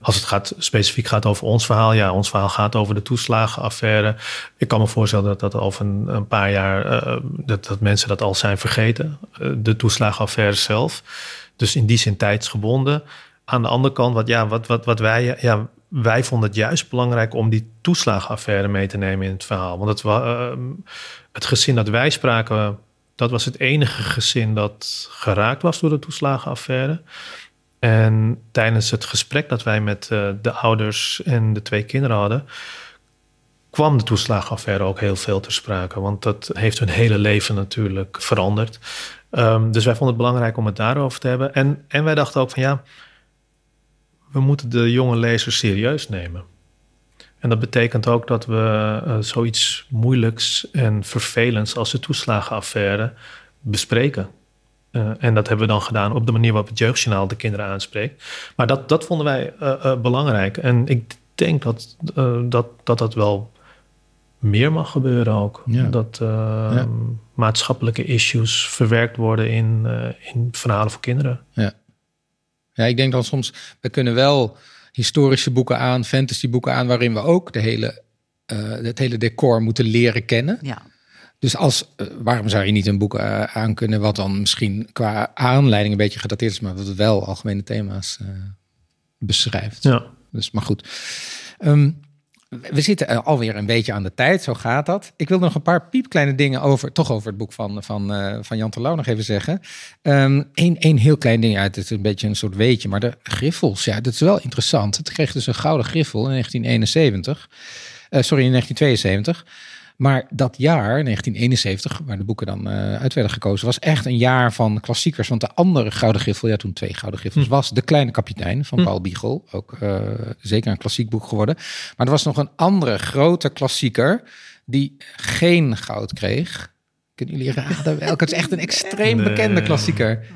Als het gaat, specifiek gaat over ons verhaal, ja, ons verhaal gaat over de toeslagenaffaire. Ik kan me voorstellen dat dat over een, een paar jaar, eh, dat, dat mensen dat al zijn vergeten, eh, de toeslagenaffaire zelf. Dus in die zin tijdsgebonden. Aan de andere kant, wat, ja, wat, wat, wat wij, ja, wij vonden het juist belangrijk om die toeslagenaffaire mee te nemen in het verhaal. Want het, eh, het gezin dat wij spraken dat was het enige gezin dat geraakt was door de toeslagenaffaire. En tijdens het gesprek dat wij met uh, de ouders en de twee kinderen hadden, kwam de toeslagenaffaire ook heel veel ter sprake. Want dat heeft hun hele leven natuurlijk veranderd. Um, dus wij vonden het belangrijk om het daarover te hebben. En, en wij dachten ook van ja, we moeten de jonge lezers serieus nemen. En dat betekent ook dat we uh, zoiets moeilijks en vervelends als de toeslagenaffaire bespreken. Uh, en dat hebben we dan gedaan op de manier waarop het Jeugdjournaal de kinderen aanspreekt. Maar dat, dat vonden wij uh, belangrijk. En ik denk dat, dat, dat dat wel meer mag gebeuren ook. Ja. Dat ja. maatschappelijke issues verwerkt worden in, in verhalen voor kinderen. Ja. ja, ik denk dan soms, we kunnen wel historische boeken aan, fantasyboeken aan, waarin we ook de hele, uh, het hele decor moeten leren kennen. Ja. Dus als, uh, waarom zou je niet een boek uh, aan kunnen wat dan misschien qua aanleiding een beetje gedateerd is, maar het wel algemene thema's beschrijft. Ja. Dus, maar goed. Um, we zitten eh, alweer een beetje aan de tijd, zo gaat dat. Ik wil nog een paar piepkleine dingen over, toch over het boek van, van, van Jan Terlouw nog even zeggen. Eén um, één heel klein ding uit, het is een beetje een soort weetje, maar de griffels, ja, dat is wel interessant. Het kreeg dus een gouden griffel in 1971, uh, sorry, in 1972. Maar dat jaar, 1971, waar de boeken dan uh, uit werden gekozen, was echt een jaar van klassiekers. Want de andere Gouden Griffel, ja toen twee Gouden Griffels, hm. was De Kleine Kapitein van hm. Paul Biegel. Ook uh, zeker een klassiek boek geworden. Maar er was nog een andere grote klassieker die geen goud kreeg. Kunnen jullie raden welke? Het is echt een extreem nee. bekende klassieker.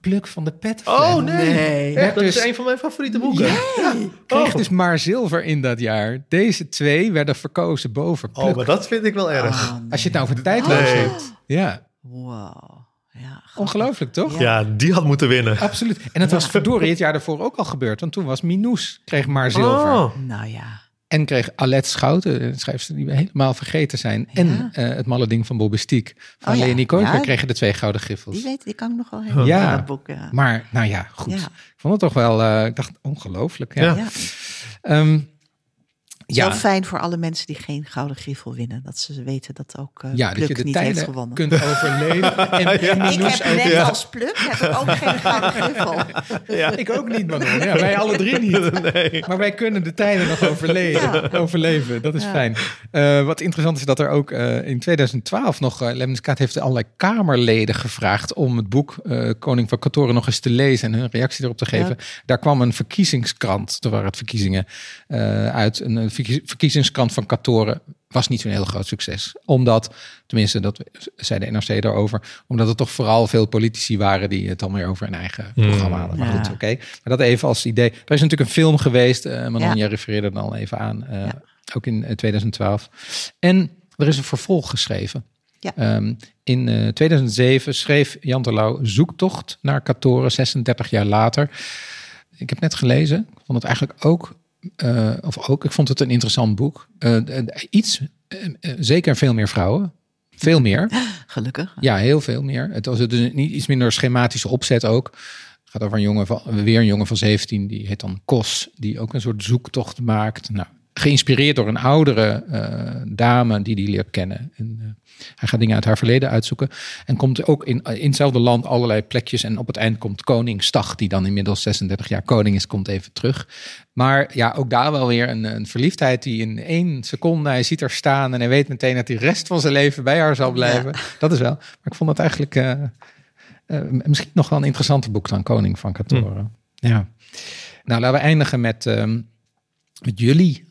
Pluk van de Pet. Oh nee, nee. dat dus, is een van mijn favoriete boeken. Ja. Kreeg oh. dus maar zilver in dat jaar. Deze twee werden verkozen boven Pluk. Oh, maar dat vind ik wel erg. Oh, nee. Als je het nou over de tijd nee. hebt. Ja. Wow. Ja, Ongelooflijk, toch? Ja, die had moeten winnen. Absoluut. En het was verdorie het jaar daarvoor ook al gebeurd. Want toen was Minous, kreeg maar zilver. Oh. Nou ja. En kreeg Alet Schouten, een schrijfster die we helemaal vergeten zijn. Ja. En uh, het malle ding van Bobistiek van oh, Kooijker ja. kregen de twee gouden griffels. Die weet, die kan ik nog wel heel ja. dat boek. Ja. Maar nou ja, goed. Ik vond het toch wel, uh, ik dacht ongelooflijk. Ja. Um, ja. Wel fijn voor alle mensen die geen gouden griffel winnen. Dat ze weten dat ook uh, ja, Pluk dat je de niet tijden heeft gewonnen. kunt overleven. en, en ik heb net als Pluk heb ik ook geen gouden griffel. Ja, ik ook niet, Manon. Ja, wij alle drie niet. Nee. Maar wij kunnen de tijden nog overleven. overleven. Dat is fijn. Uh, wat interessant is dat er ook uh, in 2012 nog... Uh, Lemniskaat heeft allerlei Kamerleden gevraagd... om het boek Koning van Katoren nog eens te lezen... en hun reactie erop te geven. Daar kwam een verkiezingskrant. Er waren het verkiezingen uit... Een, verkiezingskrant van Katoren was niet zo'n heel groot succes. Omdat, tenminste, dat zei de NRC daarover, omdat er toch vooral veel politici waren die het dan weer over hun eigen Hmm. programma hadden. Maar ja. goed, oké. Okay. Maar dat even als idee. Er is natuurlijk een film geweest, uh, Manon, ja. jij refereerde er al even aan, uh, ja. ook in uh, 2012. En er is een vervolg geschreven. Ja. Um, in uh, 2007 schreef Jan Terlouw Zoektocht naar Katoren, 36 jaar later. Ik heb net gelezen, ik vond het eigenlijk ook uh, of ook, ik vond het een interessant boek. Uh, iets, uh, zeker veel meer vrouwen. Veel meer. Gelukkig. Ja, heel veel meer. Het was dus niet iets minder schematische opzet ook. Het gaat over een jongen van, weer een jongen van 17, die heet dan Kos, die ook een soort zoektocht maakt. Nou, geïnspireerd door een oudere uh, dame die die leert kennen. En, uh, hij gaat dingen uit haar verleden uitzoeken. En komt ook in, in hetzelfde land allerlei plekjes. En op het eind komt koning Stag, die dan inmiddels 36 jaar koning is, komt even terug. Maar ja, ook daar wel weer een, een verliefdheid die in één seconde, hij ziet haar staan en hij weet meteen dat hij de rest van zijn leven bij haar zal blijven. Ja. Dat is wel. Maar ik vond het eigenlijk uh, misschien nog wel een interessanter boek dan Koning van Katoren. Hm. Ja. Nou, laten we eindigen met, um, met jullie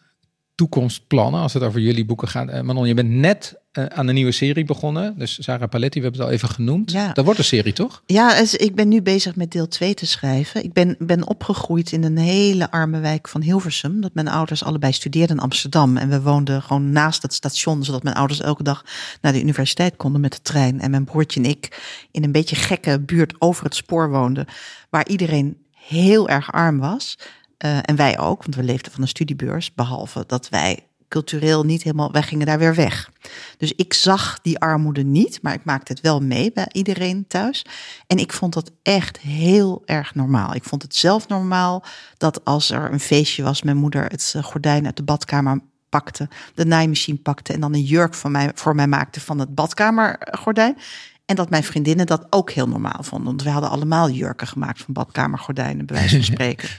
toekomstplannen als het over jullie boeken gaat. Uh, Manon, je bent net uh, aan een nieuwe serie begonnen. Dus Sarah Paletti, we hebben het al even genoemd. Ja. Dat wordt een serie, toch? Ja, dus ik ben nu bezig met deel 2 te schrijven. Ik ben, ben opgegroeid in een hele arme wijk van Hilversum. Dat mijn ouders allebei studeerden in Amsterdam. En we woonden gewoon naast het station, zodat mijn ouders elke dag naar de universiteit konden met de trein. En mijn broertje en ik in een beetje gekke buurt over het spoor woonden. Waar iedereen heel erg arm was. Uh, en wij ook, want we leefden van een studiebeurs. Behalve dat wij cultureel niet helemaal, wij gingen daar weer weg. Dus ik zag die armoede niet, maar ik maakte het wel mee bij iedereen thuis. En ik vond dat echt heel erg normaal. Ik vond het zelf normaal dat als er een feestje was, mijn moeder het gordijn uit de badkamer pakte, de naaimachine pakte en dan een jurk van mij, voor mij maakte van het badkamergordijn. En dat mijn vriendinnen dat ook heel normaal vonden. Want we hadden allemaal jurken gemaakt van badkamergordijnen, bij wijze van spreken.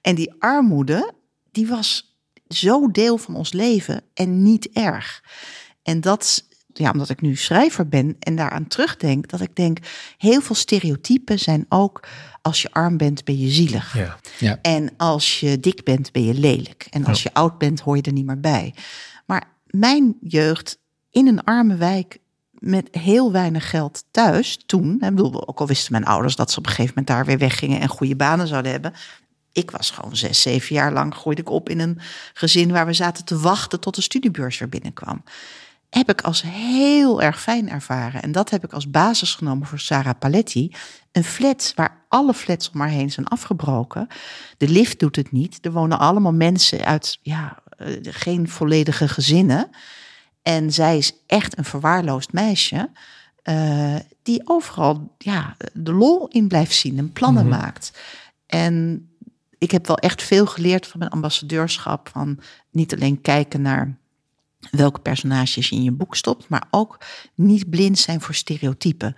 en die armoede, die was zo deel van ons leven en niet erg. En dat, ja, omdat ik nu schrijver ben en daaraan terugdenk, dat ik denk, heel veel stereotypen zijn ook, als je arm bent, ben je zielig. Ja. Ja. En als je dik bent, ben je lelijk. En als je oud bent, hoor je er niet meer bij. Maar mijn jeugd in een arme wijk met heel weinig geld thuis toen. Ik bedoel, ook al wisten mijn ouders dat ze op een gegeven moment daar weer weggingen en goede banen zouden hebben. Ik was gewoon zes, zeven jaar lang groeide ik op in een gezin waar we zaten te wachten tot de studiebeurs er binnenkwam. Heb ik als heel erg fijn ervaren. En dat heb ik als basis genomen voor Sarah Paletti. Een flat waar alle flats om haar heen zijn afgebroken. De lift doet het niet. Er wonen allemaal mensen uit ja, eh, geen volledige gezinnen. En zij is echt een verwaarloosd meisje. eh, die overal ja, de lol in blijft zien en plannen Mhm. maakt. En ik heb wel echt veel geleerd van mijn ambassadeurschap. Van niet alleen kijken naar welke personages je in je boek stopt, maar ook niet blind zijn voor stereotypen.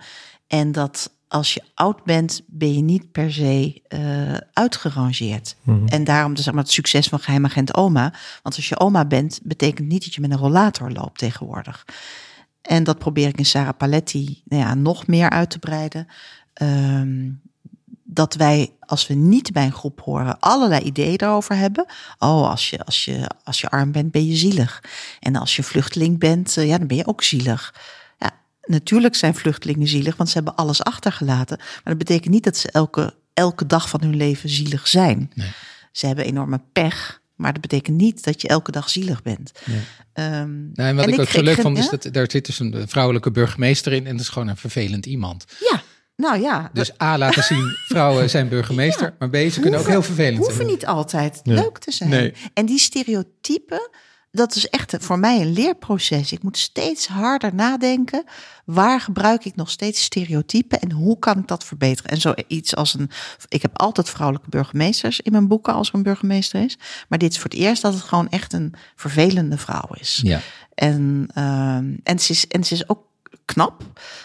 En dat als je oud bent, ben je niet per se eh, uitgerangeerd. Mhm. En daarom zeg maar, het succes van geheimagent oma. Want als je oma bent, betekent niet dat je met een rollator loopt tegenwoordig. En dat probeer ik in Sarah Paletti nou ja, nog meer uit te breiden. Ehm, dat wij, als we niet bij een groep horen, allerlei ideeën daarover hebben. Oh, als je, als je, als je arm bent, ben je zielig. En als je vluchteling bent, eh, ja, dan ben je ook zielig. Natuurlijk zijn vluchtelingen zielig, want ze hebben alles achtergelaten. Maar dat betekent niet dat ze elke, elke dag van hun leven zielig zijn. Nee. Ze hebben enorme pech, maar dat betekent niet dat je elke dag zielig bent. Nee. Ehm, Nou, en wat en ik, ook zo leuk vond, is dat daar zit dus een vrouwelijke burgemeester in. En dat is gewoon een vervelend iemand. Ja, nou ja. Dus A, laten zien, vrouwen zijn burgemeester. Maar B, ze kunnen ook heel vervelend hoeven zijn. niet altijd Ja. leuk te zijn. Nee. En die stereotypen, dat is echt voor mij een leerproces. Ik moet steeds harder nadenken. Waar gebruik ik nog steeds stereotypen en hoe kan ik dat verbeteren? En zoiets als een. Ik heb altijd vrouwelijke burgemeesters in mijn boeken als er een burgemeester is. Maar dit is voor het eerst dat het gewoon echt een vervelende vrouw is. Ja, En, ehm, en, ze is, en ze is ook knap,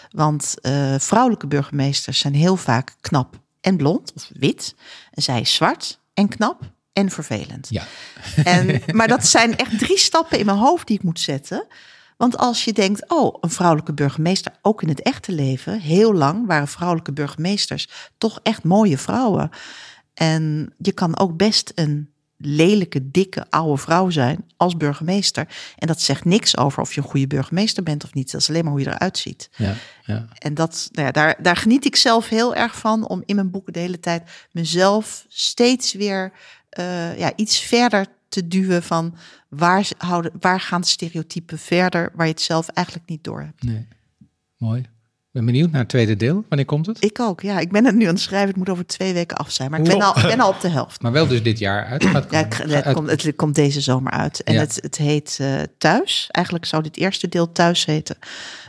want eh, vrouwelijke burgemeesters zijn heel vaak knap en blond of wit. En zij is zwart en knap en vervelend. ja. En, maar dat zijn echt drie stappen in mijn hoofd die ik moet zetten. Want als je denkt, oh, een vrouwelijke burgemeester, ook in het echte leven, heel lang waren vrouwelijke burgemeesters toch echt mooie vrouwen. En je kan ook best een lelijke, dikke, oude vrouw zijn als burgemeester. En dat zegt niks over of je een goede burgemeester bent of niet. Dat is alleen maar hoe je eruit ziet. ja, ja. En dat, nou ja, daar, daar geniet ik zelf heel erg van om in mijn boeken de hele tijd mezelf steeds weer eh, ja, iets verder te duwen van waar, houden, waar gaan stereotypen verder waar je het zelf eigenlijk niet door hebt. Nee. Mooi. Ik ben benieuwd naar het tweede deel. Wanneer komt het? Ik ook, ja. Ik ben het nu aan het schrijven. Het moet over twee weken af zijn. Maar ik ben al, ik ben al op de helft. Maar wel dus dit jaar uit. Gaat Ja, komen. ik- het, komt, het komt deze zomer uit. En Ja. het, het heet eh, Thuis. Eigenlijk zou dit eerste deel Thuis heten.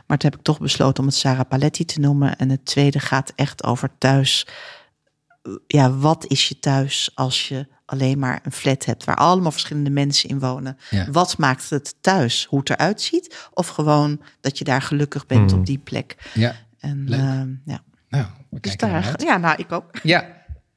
Maar toen heb ik toch besloten om het Sarah Paletti te noemen. En het tweede gaat echt over thuis. Ja, wat is je thuis als je alleen maar een flat hebt... waar allemaal verschillende mensen in wonen? Ja. Wat maakt het thuis? Hoe het eruit ziet? Of gewoon dat je daar gelukkig bent Hmm. op die plek? Ja, En, Leuk. ehm, ja. nou, we Dus daar, uit. ja, nou, ik ook. Ja,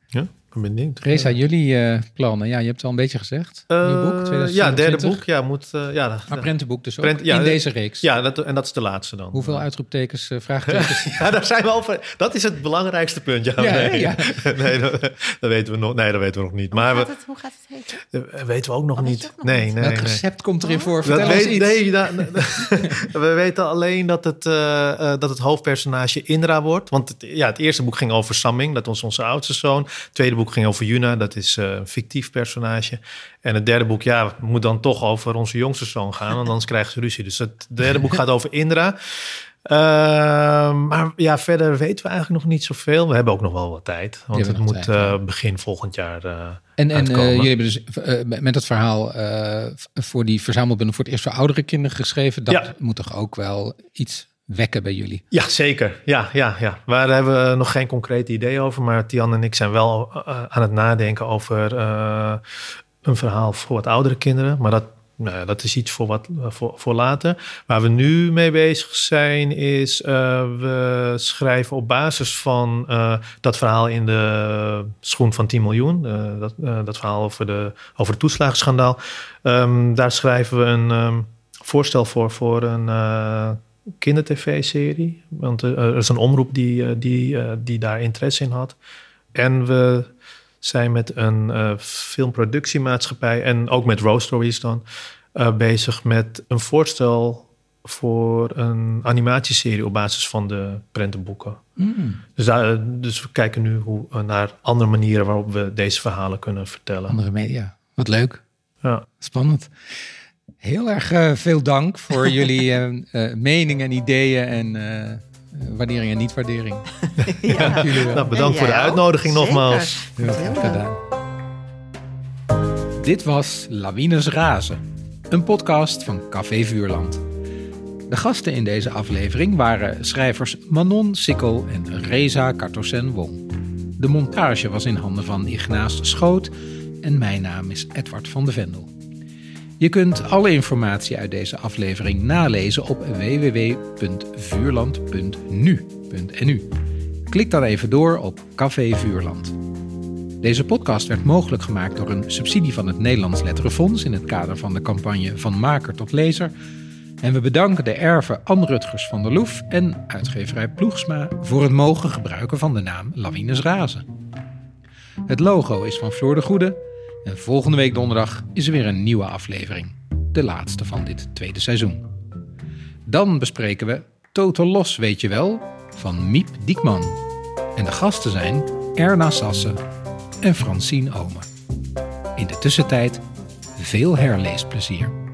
Ja, ben benieuwd. Reza, jullie eh, plannen. Ja, je hebt het al een beetje gezegd. Eh, je boek, ja, 2027. derde boek. Ja, moet, eh, ja, dat- Maar prentenboek dus ook, Prent- ja, in eh, deze reeks. ja dat, en dat is de laatste dan. Hoeveel uitroeptekens, eh, vraagtekens? Ja, daar zijn we over. Dat is het belangrijkste punt. Ja, Ja, nee, ja. nee dat, dat weten we nog. Nee, dat weten we nog niet. Maar hoe, gaat we, het, hoe gaat het heten? dat weten we ook nog Oh, niet. ook nog nee, nee, Welk nee. recept komt erin voor? Dat Vertel ons weet, iets. nee, da- we weten alleen dat het, eh, eh, dat het hoofdpersonage Indra wordt. Want het, ja, het eerste boek ging over Samming, dat was onze oudste zoon. Het tweede boek ging over Yuna, dat is eh, een fictief personage. En het derde boek, ja, moet dan toch over onze jongste zoon gaan, want anders krijgen ze ruzie. Dus het derde boek gaat over Indra. Ehm, maar ja, verder weten we eigenlijk nog niet zoveel. We hebben ook nog wel wat tijd, want het moet tijd, eh, begin volgend jaar eh En, en jullie hebben dus met het verhaal voor die verzamelbundel voor het eerst voor oudere kinderen geschreven. Dat Ja. moet toch ook wel iets wekken bij jullie? Ja, zeker. Ja, ja, ja. Waar hebben we nog geen concreet idee over. Maar Tian en ik zijn wel eh, aan het nadenken over eh, een verhaal voor wat oudere kinderen. Maar dat nou dat is iets voor, wat, voor, voor later. Waar we nu mee bezig zijn, is we schrijven op basis van dat verhaal in de schoen van 10 miljoen. Dat, dat verhaal over, de, over het toeslagenschandaal. Um, daar schrijven we een um, voorstel voor, voor een kindertv-serie. Want er is een omroep die, die, die daar interesse in had. En we zijn met een uh, filmproductiemaatschappij en ook met Rose Stories dan uh, bezig met een voorstel voor een animatieserie op basis van de prentenboeken. Mm. Dus, daar, dus we kijken nu hoe, naar andere manieren waarop we deze verhalen kunnen vertellen. Andere media. Wat leuk. Ja. Spannend. Heel erg uh, veel dank voor jullie meningen en ideeën en eh, waardering en niet-waardering. ja. nou, bedankt voor de uitnodiging nogmaals. Heel goed gedaan. Dit was Lawines Razen, een podcast van Café Vuurland. De gasten in deze aflevering waren schrijvers Manon Sikkel en Reza Kartosen Wong. De montage was in handen van Ignaas Schoot en mijn naam is Edward van de Vendel. Je kunt alle informatie uit deze aflevering nalezen op www.vuurland.nu. Klik dan even door op Café Vuurland. Deze podcast werd mogelijk gemaakt door een subsidie van het Nederlands Letterenfonds in het kader van de campagne Van Maker tot Lezer. En we bedanken de erven Anne Rutgers van der Loef en uitgeverij Ploegsma voor het mogen gebruiken van de naam Lawines Razen. Het logo is van Floor de Goede en volgende week donderdag is er weer een nieuwe aflevering. De laatste van dit tweede seizoen. Dan bespreken we Total Los, weet je wel, van Miep Diekman. En de gasten zijn Erna Sassen en Francine Omen. In de tussentijd veel herleesplezier.